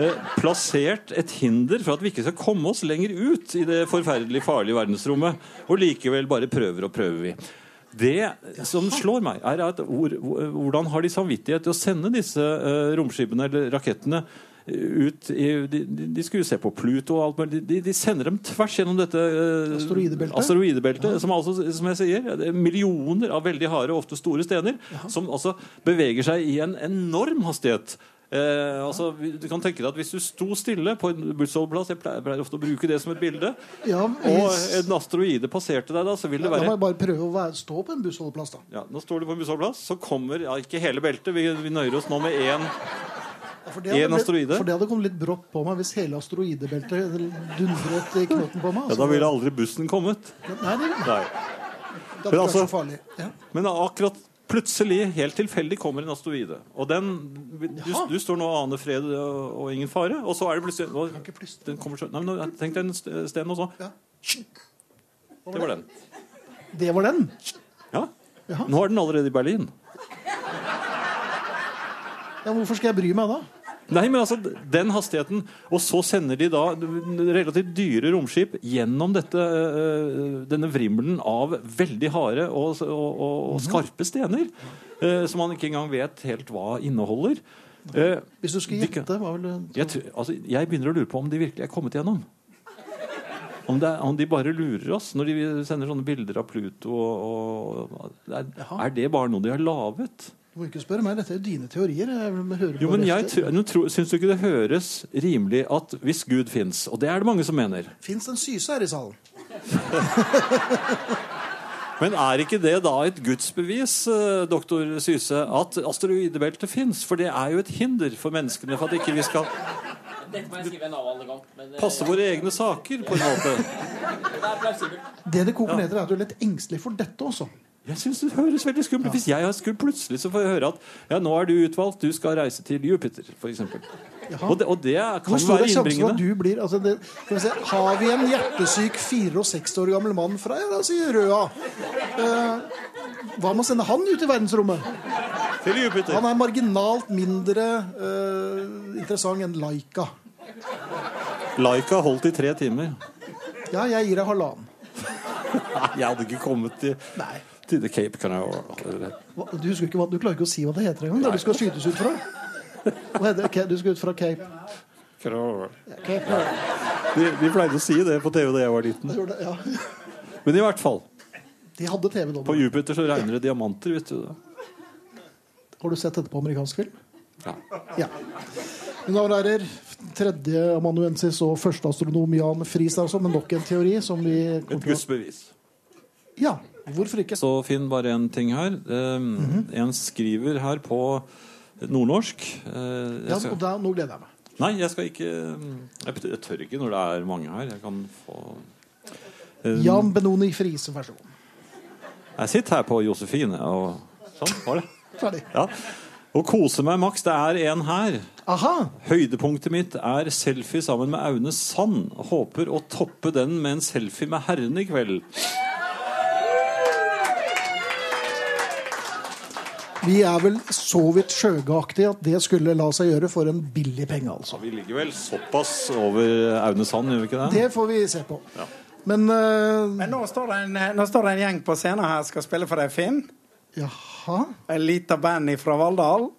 eh, plassert et hinder for at vi ikke skal komme oss lenger ut i det forferdelig farlige verdensrommet. Og likevel bare prøver og prøver vi. Det som slår meg, er at hvordan har de samvittighet til å sende disse eh, romskipene eller rakettene ut i, de, de skulle jo se på Pluto og alt mulig. De, de sender dem tvers gjennom dette eh, Asteroidebeltet? asteroidebeltet, som altså, som jeg sier, er millioner av veldig harde ofte store stener, som altså beveger seg i en enorm hastighet. Eh, altså, du kan tenke deg at Hvis du sto stille på en bussholdeplass Jeg pleier, pleier ofte å bruke det som et bilde. Ja, Og en asteroide passerte deg, da, så vil det da må jeg bare prøve å være, stå på en bussholdeplass, da. ja, Nå står du på en bussholdeplass, så kommer ja, ikke hele beltet. Vi, vi nøyer oss nå med én. For det hadde blitt-? For det hadde kommet litt brått på meg hvis hele asteroidebeltet dundret i knotten på meg. Ja, da ville aldri bussen kommet. Nei, det, Nei. hadde Men altså-. Ja. Men akkurat plutselig, helt tilfeldig, kommer en asteroide. Og den Du, du står nå og aner fred og, og ingen fare, og så er det plutselig plystre. den kommer nei, men Tenk deg en sten, og så Ja. Det var den. Det var den. Ja. Nå er den allerede i Berlin. Ja, hvorfor skal jeg bry meg da? Nei, men altså, den hastigheten Og så sender de da relativt dyre romskip gjennom dette, øh, denne vrimmelen av veldig harde og, og, og, og skarpe stener. øh, som man ikke engang vet helt hva inneholder. Eh, Hvis du skulle gjette, hva ville du jeg, altså, jeg begynner å lure på om de virkelig er kommet gjennom. Om, er, om de bare lurer oss når de sender sånne bilder av Pluto. Og, og, er, er det bare noe de har laget? Du må ikke spørre meg, dette er dine teorier. Jo, men jeg Syns du ikke det høres rimelig at hvis Gud fins, og det er det mange som mener Fins en syse her i salen? Men er ikke det da et gudsbevis, eh, doktor Syse, at asteroidebeltet fins? For det er jo et hinder for menneskene for at ikke vi skal Dette må jeg skrive en avhandling om. Men eh, passe våre egne saker, på en måte. det er plausibelt. Det det koker ned til, er at du er litt engstelig for dette også. Jeg synes det høres veldig skummelt Hvis jeg skulle plutselig så får jeg høre at ja, nå er du utvalgt, du skal reise til Jupiter, f.eks. Jaha. Og, det- og det kan Hvor stor være er sjansen for at innbringende. du blir altså det, skal vi se, Har vi en hjertesyk 64 år gammel mann fra ja, la oss si Røa? Eh, hva med å sende han ut i verdensrommet? Til Jupiter. Han er marginalt mindre eh, interessant enn Laika. Laika holdt i tre timer. Ja, jeg gir deg halvannen. Nei, jeg hadde ikke kommet til, Nei. Til The Cape Canaveral. Du, ikke du klarer ikke å si hva det heter engang. Der du skal skytes ut fra. Det? Du skal ut fra Cape. Canaveral. Cape. De, de pleide å si det på TV da jeg var liten. Det, Ja. Men i hvert fall. De hadde TV da. På Jupiter så regner det diamanter, vet du det. Har du sett dette på amerikansk film? Ja. Ja. Mine damer og herrer, tredje amanuensis og førsteastronom Jan Friis altså, men nok en teori som vi Et gudsbevis. Ja, hvorfor ikke? Så finn bare en ting her. Um, En skriver her på nordnorsk Uh, Ja, jeg skal, og da, nå gleder jeg meg. Nei, jeg skal ikke Jeg tør ikke når det er mange her. Jeg kan få Um, Jan Benoni Friise, vær så god. Jeg sitter her på Josefine og Sånn var det. Ferdig. Ja. Og koser meg maks. Det er en her. Aha! Høydepunktet mitt er selfie sammen med Aune Sand. Håper å toppe den med en selfie med herrene i kveld. Vi er vel så vidt skjøgeaktige at det skulle la seg gjøre for en billig penge, altså. Vi ligger vel såpass over Aune Sand, gjør vi ikke det? Det får vi se på. Men uh... Men nå står, det en, nå står det en gjeng på scenen her skal spille for deg, Finn. Jaha? En lite band fra Valldal.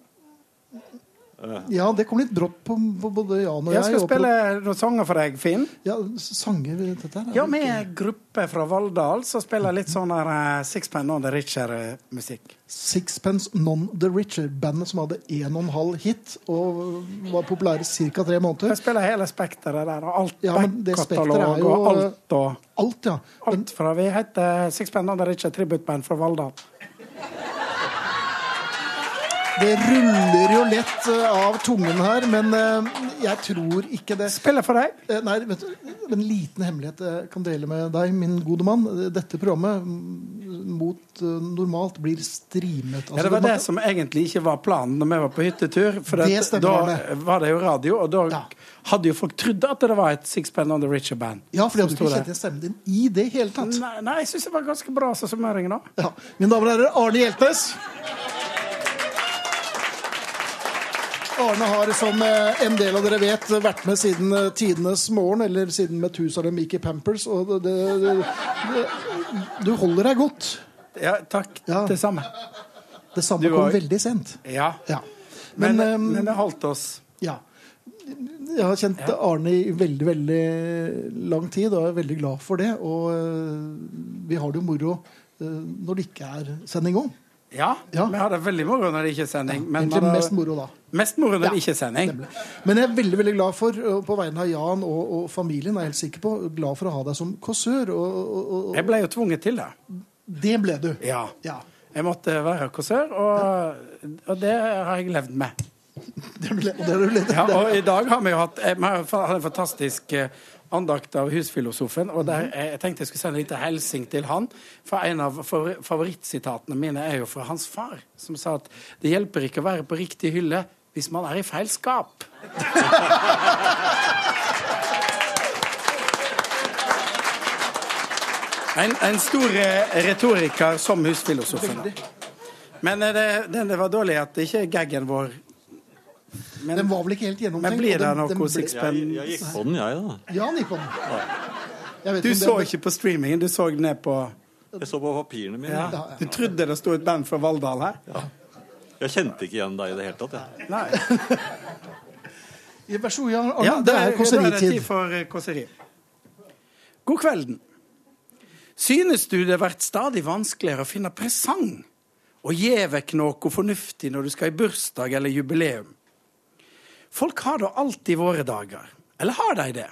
Ja, det kom litt brått på, på både Jan og jeg. Jeg skal og spille noen sanger for deg, Finn. Ja, sanger dette her? er Ja, vi ikke- er en gruppe fra Valldal som spiller litt sånn der uh, Sixpence Non the Richer-musikk. Sixpence Non The Richer, bandet som hadde en og en halv hit og var populære ca. tre måneder. Jeg spiller hele spekteret der, og alt Ja, men det spekteret backkatalog og alt og Alt, ja. Alt fra Vi heter Sixpence Non the Richer tributeband fra Valldal. Det ruller jo lett eh, av tungen her, men eh, jeg tror ikke det. Spiller for deg. Eh, Nei, vet du, En liten hemmelighet jeg kan dele med deg, min gode mann. Dette programmet mm, mot normalt blir streamet. Ja, det var det som egentlig ikke var planen når vi var på hyttetur. For Det at da var det jo radio, og da Ja. hadde jo folk trodd at det var et Sixpen on the Richer-band. Ja, for de hadde ikke kjent igjen stemmen din i det hele tatt. Nei, nei, jeg syns det var ganske bra så summering nå. Ja. Mine damer og herrer, Arne Hjeltnes. Arne har, som eh, en del av dere vet, vært med siden eh, tidenes morgen, eller siden Methusalem gikk i Pampers. Og det, det, det, du holder deg godt. Ja, takk. Ja. Det samme. Det samme var... kom veldig sent. Ja. Ja. Men, Men, men, eh, det holdt oss. ja. Jeg har kjent Arne i veldig, veldig lang tid, og er veldig glad for det. Og uh, vi har det jo moro uh, når det ikke er sending òg. Ja, Ja. vi hadde veldig moro når det ikke er sending. Men Egentlig hadde... mest moro da. mest moro når Ja, det ikke er sending. Nemlig. Men jeg er veldig veldig glad for, på vegne av Jan og, og familien, er jeg helt sikker på, glad for å ha deg som kåsør. Og, og, Jeg ble jo tvunget til det. det ble du. Ja. Ja. Jeg måtte være kåsør, og, og det har jeg levd med. Det ble, det har du ledd- Ja, og i dag har vi jo hatt eh, Vi har en fantastisk eh, andakt av husfilosofen. Og der, eh, jeg tenkte jeg skulle sende en liten hilsen til han. For en av favorittsitatene mine er jo fra hans far, som sa at det hjelper ikke å være på riktig hylle hvis man er i feil skap. En, en stor eh, retoriker som husfilosofen. Men eh, det, det, det var dårlig at ikke gaggen vår Men, Den var vel ikke helt gjennomtenkt. men blir det noe ble- sixpen Jeg, jeg gikk på den, jeg, da. Ja, han gikk på den. Jeg vet Du så ikke på streamingen, du så ned på Jeg så på papirene mine. ja. Du trodde det sto et band fra Valldal her? Jeg kjente ikke igjen deg i det hele tatt. Jeg. Nei. Ja, Vær så god, Jan Arne. Ja, det er da er det kåseritid. tid for eh, kåseri. God kvelden. Synes du det har vært stadig vanskeligere å finne presang og gi vekk noe fornuftig når du skal i bursdag eller jubileum? Folk har da alltid våre dager. Eller har de det?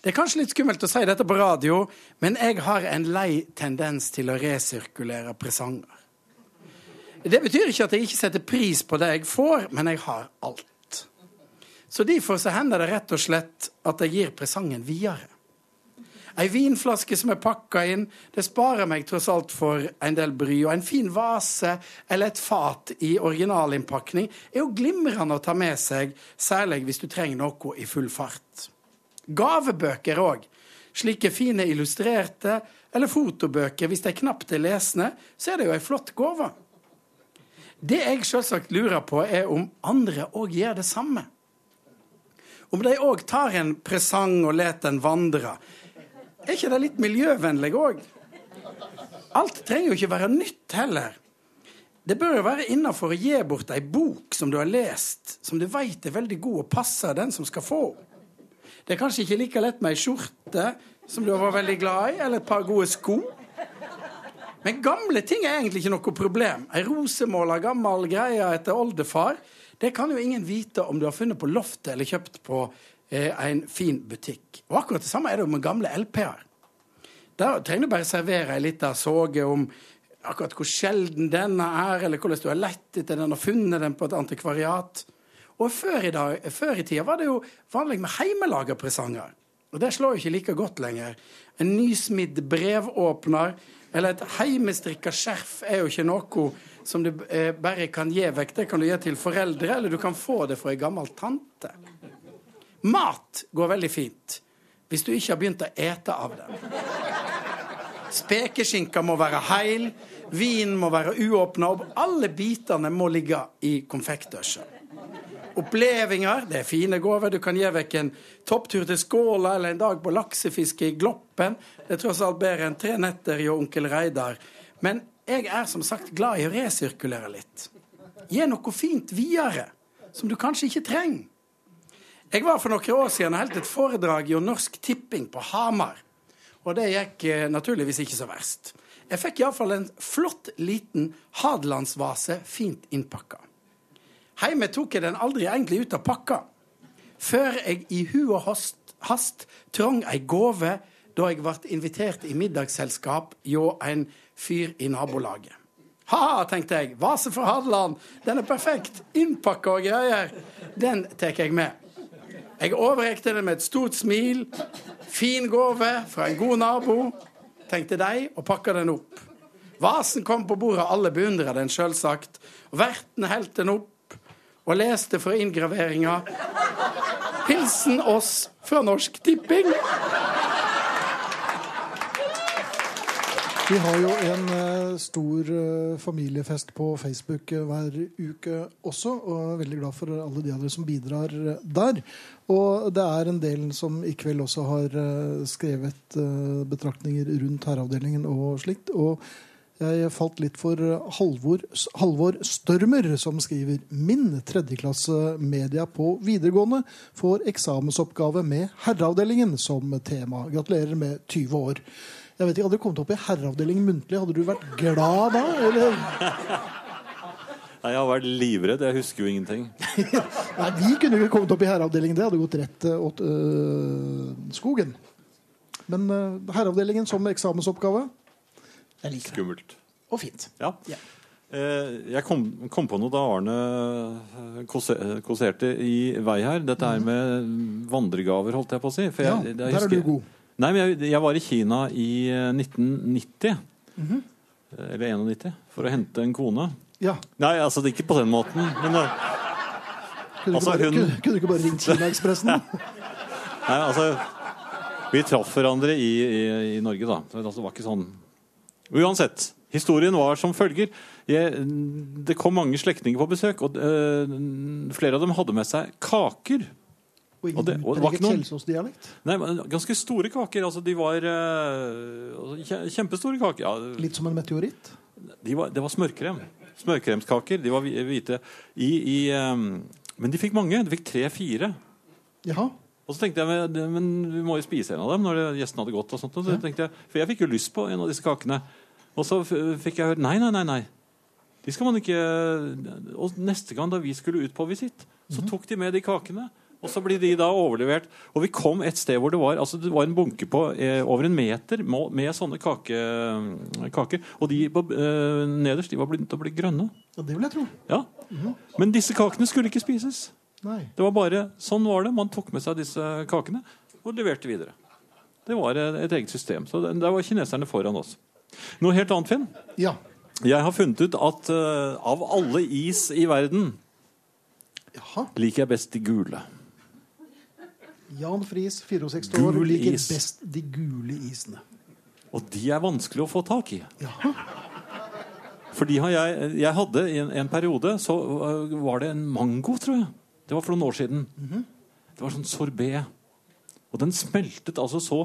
Det er kanskje litt skummelt å si dette på radio, men jeg har en lei tendens til å resirkulere presanger. Det betyr ikke at jeg ikke setter pris på det jeg får, men jeg har alt. Så derfor så hender det rett og slett at jeg gir presangen videre. Ei vinflaske som er pakka inn, det sparer meg tross alt for en del bry. Og en fin vase eller et fat i originalinnpakning er jo glimrende å ta med seg, særlig hvis du trenger noe i full fart. Gavebøker òg. Slike fine illustrerte eller fotobøker, hvis de knapt er lesende, så er det jo ei flott gave. Det jeg selvsagt lurer på, er om andre òg gjør det samme. Om de òg tar en presang og lar den vandre. Er ikke det litt miljøvennlig òg? Alt trenger jo ikke være nytt heller. Det bør jo være innafor å gi bort ei bok som du har lest, som du veit er veldig god og passer den som skal få. Det er kanskje ikke like lett med ei skjorte som du har vært veldig glad i, eller et par gode sko. Men gamle ting er egentlig ikke noe problem. Ei rosemåla gammel greie etter oldefar, det kan jo ingen vite om du har funnet på loftet eller kjøpt på en fin butikk. Og akkurat det samme er det med gamle LP-er. Der trenger du bare servere ei lita såge om akkurat hvor sjelden denne er, eller hvordan du har lett etter den og funnet den på et antikvariat. Og før i, dag, før i tida var det jo vanlig med heimelaga presanger. Og det slår jo ikke like godt lenger. En nysmidd brevåpner eller et heimestrikka skjerf er jo ikke noe som du eh, bare kan gi vekk. Det kan du gi til foreldre, eller du kan få det fra ei gammel tante. Mat går veldig fint hvis du ikke har begynt å ete av den. Spekeskinka må være heil, vinen må være uåpna, og alle bitene må ligge i konfektdøsja. Opplevelser, det er fine gaver. Du kan gi vekk en topptur til Skåla eller en dag på laksefiske i Gloppen. Det er tross alt bedre enn tre netter i onkel Reidar. Men jeg er som sagt glad i å resirkulere litt. Gi noe fint videre, som du kanskje ikke trenger. Jeg var for noen år siden og holdt et foredrag i Norsk Tipping på Hamar. Og det gikk eh, naturligvis ikke så verst. Jeg fikk iallfall en flott, liten Hadelandsvase fint innpakka. Hjemme tok jeg den aldri egentlig ut av pakka, før jeg i hu og hast, hast trong ei gåve da jeg ble invitert i middagsselskap hjå en fyr i nabolaget. Ha, tenkte jeg, vase fra Hadeland, den er perfekt, innpakka og greier. Den tar jeg med. Jeg overrekte den med et stort smil. Fin gave fra en god nabo, tenkte de, og pakka den opp. Vasen kom på bordet, alle beundra den sjølsagt. Verten helte den opp og leste fra inngraveringa Hilsen oss fra Norsk Tipping. Vi har jo en eh, stor eh, familiefest på Facebook eh, hver uke også, og er veldig glad for alle de av dere som bidrar der. Og det er en del som i kveld også har skrevet betraktninger rundt herreavdelingen og slikt. Og jeg falt litt for Halvor, Halvor Størmer, som skriver Min tredjeklasse media på videregående får eksamensoppgave med herreavdelingen som tema. Gratulerer med 20 år. Jeg vet ikke, Hadde du kommet opp i herreavdeling muntlig, hadde du vært glad da? Eller? Nei, Jeg har vært livredd. Jeg husker jo ingenting. Nei, vi kunne ikke kommet opp i herreavdelingen. Det hadde gått rett øh, åt øh, skogen. Men øh, herreavdelingen som eksamensoppgave, jeg liker det. Skummelt. Og fint. Ja. Ja. Eh, Jeg kom, kom på noe da Arne eh, kåse- i vei her. Dette er med vandregaver, holdt jeg på å si. Mhm. Ja, jeg, jeg der er husker- du god. Nei, men jeg, jeg var i Kina i eh, 1990. Mm -hmm. Eller 91. For å hente en kone. Ja. Nei, altså det er ikke på den måten. Men eh, Kunne, Altså, du ikke bare, hun- kunne, kunne du ikke bare ringt Kinaekspressen? Nei, altså Vi traff hverandre i, i, i Norge, da. Så Det var ikke sånn Uansett. Historien var som følger. Jeg, det kom mange slektninger på besøk, og øh, flere av dem hadde med seg kaker. Og Og det- og det var ikke noen-? Nei, men Ganske store kaker. altså De var eh, altså, kjempestore kaker. Ja, Litt som en meteoritt? de var, det var smørkrem. Smørkremskaker. De var hvite. I, i, eh, men de fikk mange. De fikk tre-fire. Jaha. Og så tenkte jeg, men, vi må jo spise en av dem når gjestene hadde gått. og sånt. Og så tenkte jeg, For jeg fikk jo lyst på en av disse kakene. Og så fikk jeg høre nei, nei, nei. nei. De skal man ikke Og neste gang da vi skulle ut på visitt, så tok de med de kakene. Og så blir de da overlevert. Og vi kom et sted hvor det var altså det var en bunke på eh, over en meter med, med sånne kake, kaker. Og de eh, nederst de var begynt å bli grønne. Ja, det vil jeg tro. Ja. Men disse kakene skulle ikke spises. Nei. Det var bare, Sånn var det. Man tok med seg disse kakene og leverte videre. Det var eh, et eget system. Så det- der var kineserne foran oss. Noe helt annet, Finn. Ja. Jeg har funnet ut at uh, av alle is i verden Jaha. liker jeg best de gule. Jan Friis, 64 år, liker is. best de gule isene. Og de er vanskelig å få tak i. Ja. Fordi jeg, jeg hadde i en, en periode så øh, var det en mango, tror jeg. Det var for noen år siden. Det var sånn sorbé. Og den smeltet altså så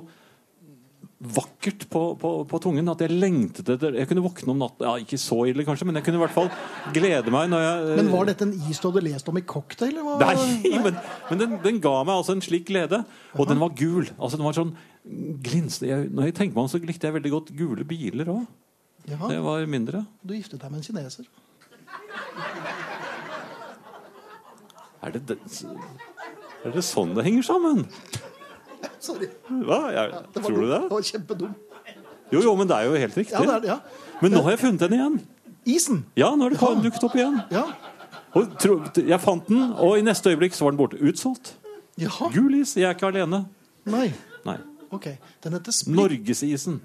vakkert på, på, på tungen at jeg lengtet etter Jeg kunne våkne om natten Ja, Ikke så ille, kanskje, men jeg kunne i hvert fall glede meg når jeg Men var dette en is du hadde lest om i cocktail? eller hva? Nei, men, men den, den ga meg altså en slik glede. Og den var gul. Altså den var sånn glinsende. Jeg, når jeg tenker meg om, så likte jeg veldig godt gule biler òg. Det var mindre. Du giftet deg med en kineser. Er det, det, er det sånn det henger sammen? Sorry. Hva? Jeg, Det var tror du dum. det? Det var kjempedum. Jo, jo, men det er jo helt riktig. Ja, det er ja. Men nå har jeg funnet den igjen. Isen. Ja, nå har Ja. dukket opp igjen. Ja. Tro, jeg fant den, og i neste øyeblikk så var den borte. Utsolgt. Jaha. Gul is. Jeg er ikke alene. Nei. Nei. Ok. Den heter Splitt. Norgesisen.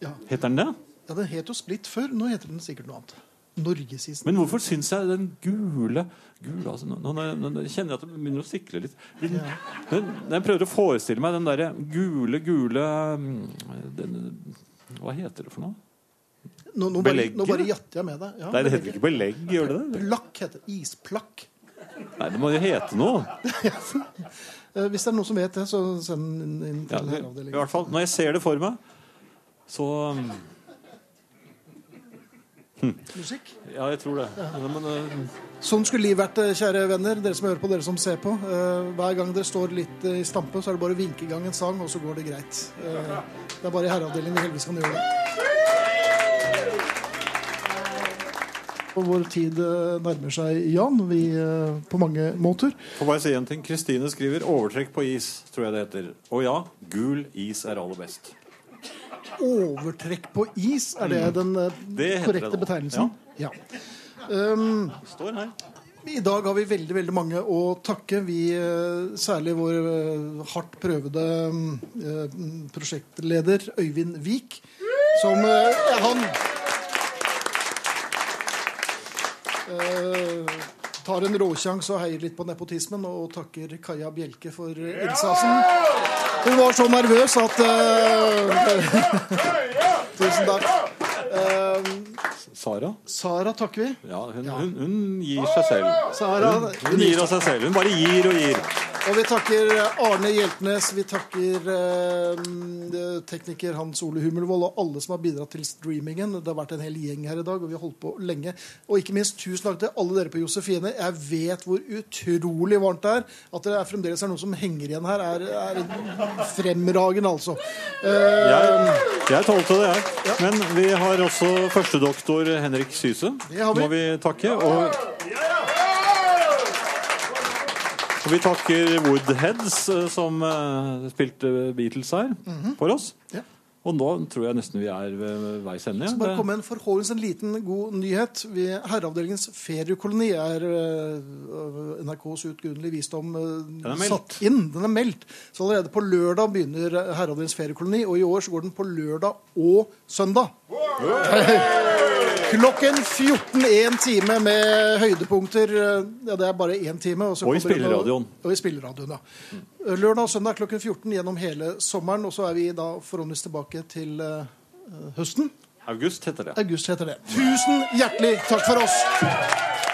Ja. Heter den det? ja, den het jo Splitt før. Nå heter den sikkert noe annet. Norgesisen. Men hvorfor syns jeg den gule, gule altså, nå, nå, nå, nå kjenner jeg at det begynner å sikle litt. Den, den, jeg prøver å forestille meg den derre gule, gule mm, den, Hva heter det for noe? Nå, nå, bare, nå bare jatter jeg med deg. Ja, Nei, det heter ikke belegg, gjør det det? Plakk heter det. Isplakk. Nei, det må jo hete noe. Eh, Hvis det er noen som vet det, så send den inn, til Ja, til I hvert fall, når jeg ser det for meg, så mm, Musikk. Ja, jeg tror det. Men, uh... Sånn skulle livet vært, eh, kjære venner. Dere som hører på, dere som ser på. Uh, hver gang dere står litt uh, i stampe, så er det bare å vinke i gang en sang, og så går det greit. Eh, det er bare i herreavdelingen vi heldigvis kan gjøre det. Og vår tid nærmer seg Jan, vi på mange måter. Får bare si en ting. Kristine skriver 'overtrekk på is', tror jeg det heter. Og ja, gul is er aller best. Overtrekk på is, er det den eh, Mm. Det heter korrekte det betegnelsen? Ja. Um, Står her. I dag har vi veldig veldig mange å takke. Vi, eh, særlig vår eh, hardt prøvede eh, prosjektleder Øyvind Vik, som eh, han eh, tar en råsjanse og heier litt på nepotismen, og takker Kaja Bjelke for innsatsen. Hun var så nervøs at eh, Tusen takk. Eh, Sara? Sara takker vi. Ja, hun, hun, hun gir seg selv. Sara, Hun gir av seg selv. Hun bare gir og gir. Og vi takker Arne Hjeltnes, vi takker eh, tekniker Hans Ole Hummelvold og alle som har bidratt til streamingen. Det har vært en hel gjeng her i dag, og vi har holdt på lenge. Og ikke minst tusen takk til alle dere på Josefine. Jeg vet hvor utrolig varmt det er. At det er fremdeles er noen som henger igjen her, er, er fremragende, altså. Eh, Jeg, jeg tålte det, jeg. Men vi har også førstedoktor Henrik Syse. Det har vi. Må vi takke. Og, og vi takker Woodheads, eh, som eh, spilte Beatles her, for oss. Ja. Og nå tror jeg nesten vi er ved veis ende. Så bare kom en forhåpentligvis en liten god nyhet. Vi, herreavdelingens feriekoloni er øh, NRKs utgrunnelige visdom meldt. satt inn. Den er meldt. Så allerede på lørdag begynner herreavdelingens feriekoloni, og i år så går den på lørdag og søndag. Klokken 14 én time med høydepunkter. øh, Ja, det er bare én time. Og, så Og i spilleradioen. Og i spilleradioen, ja. Lørdag og søndag klokken 14 gjennom hele sommeren. Og så er vi da forhåpentligvis tilbake til uh, høsten. August heter det. August heter det. Tusen hjertelig takk for oss.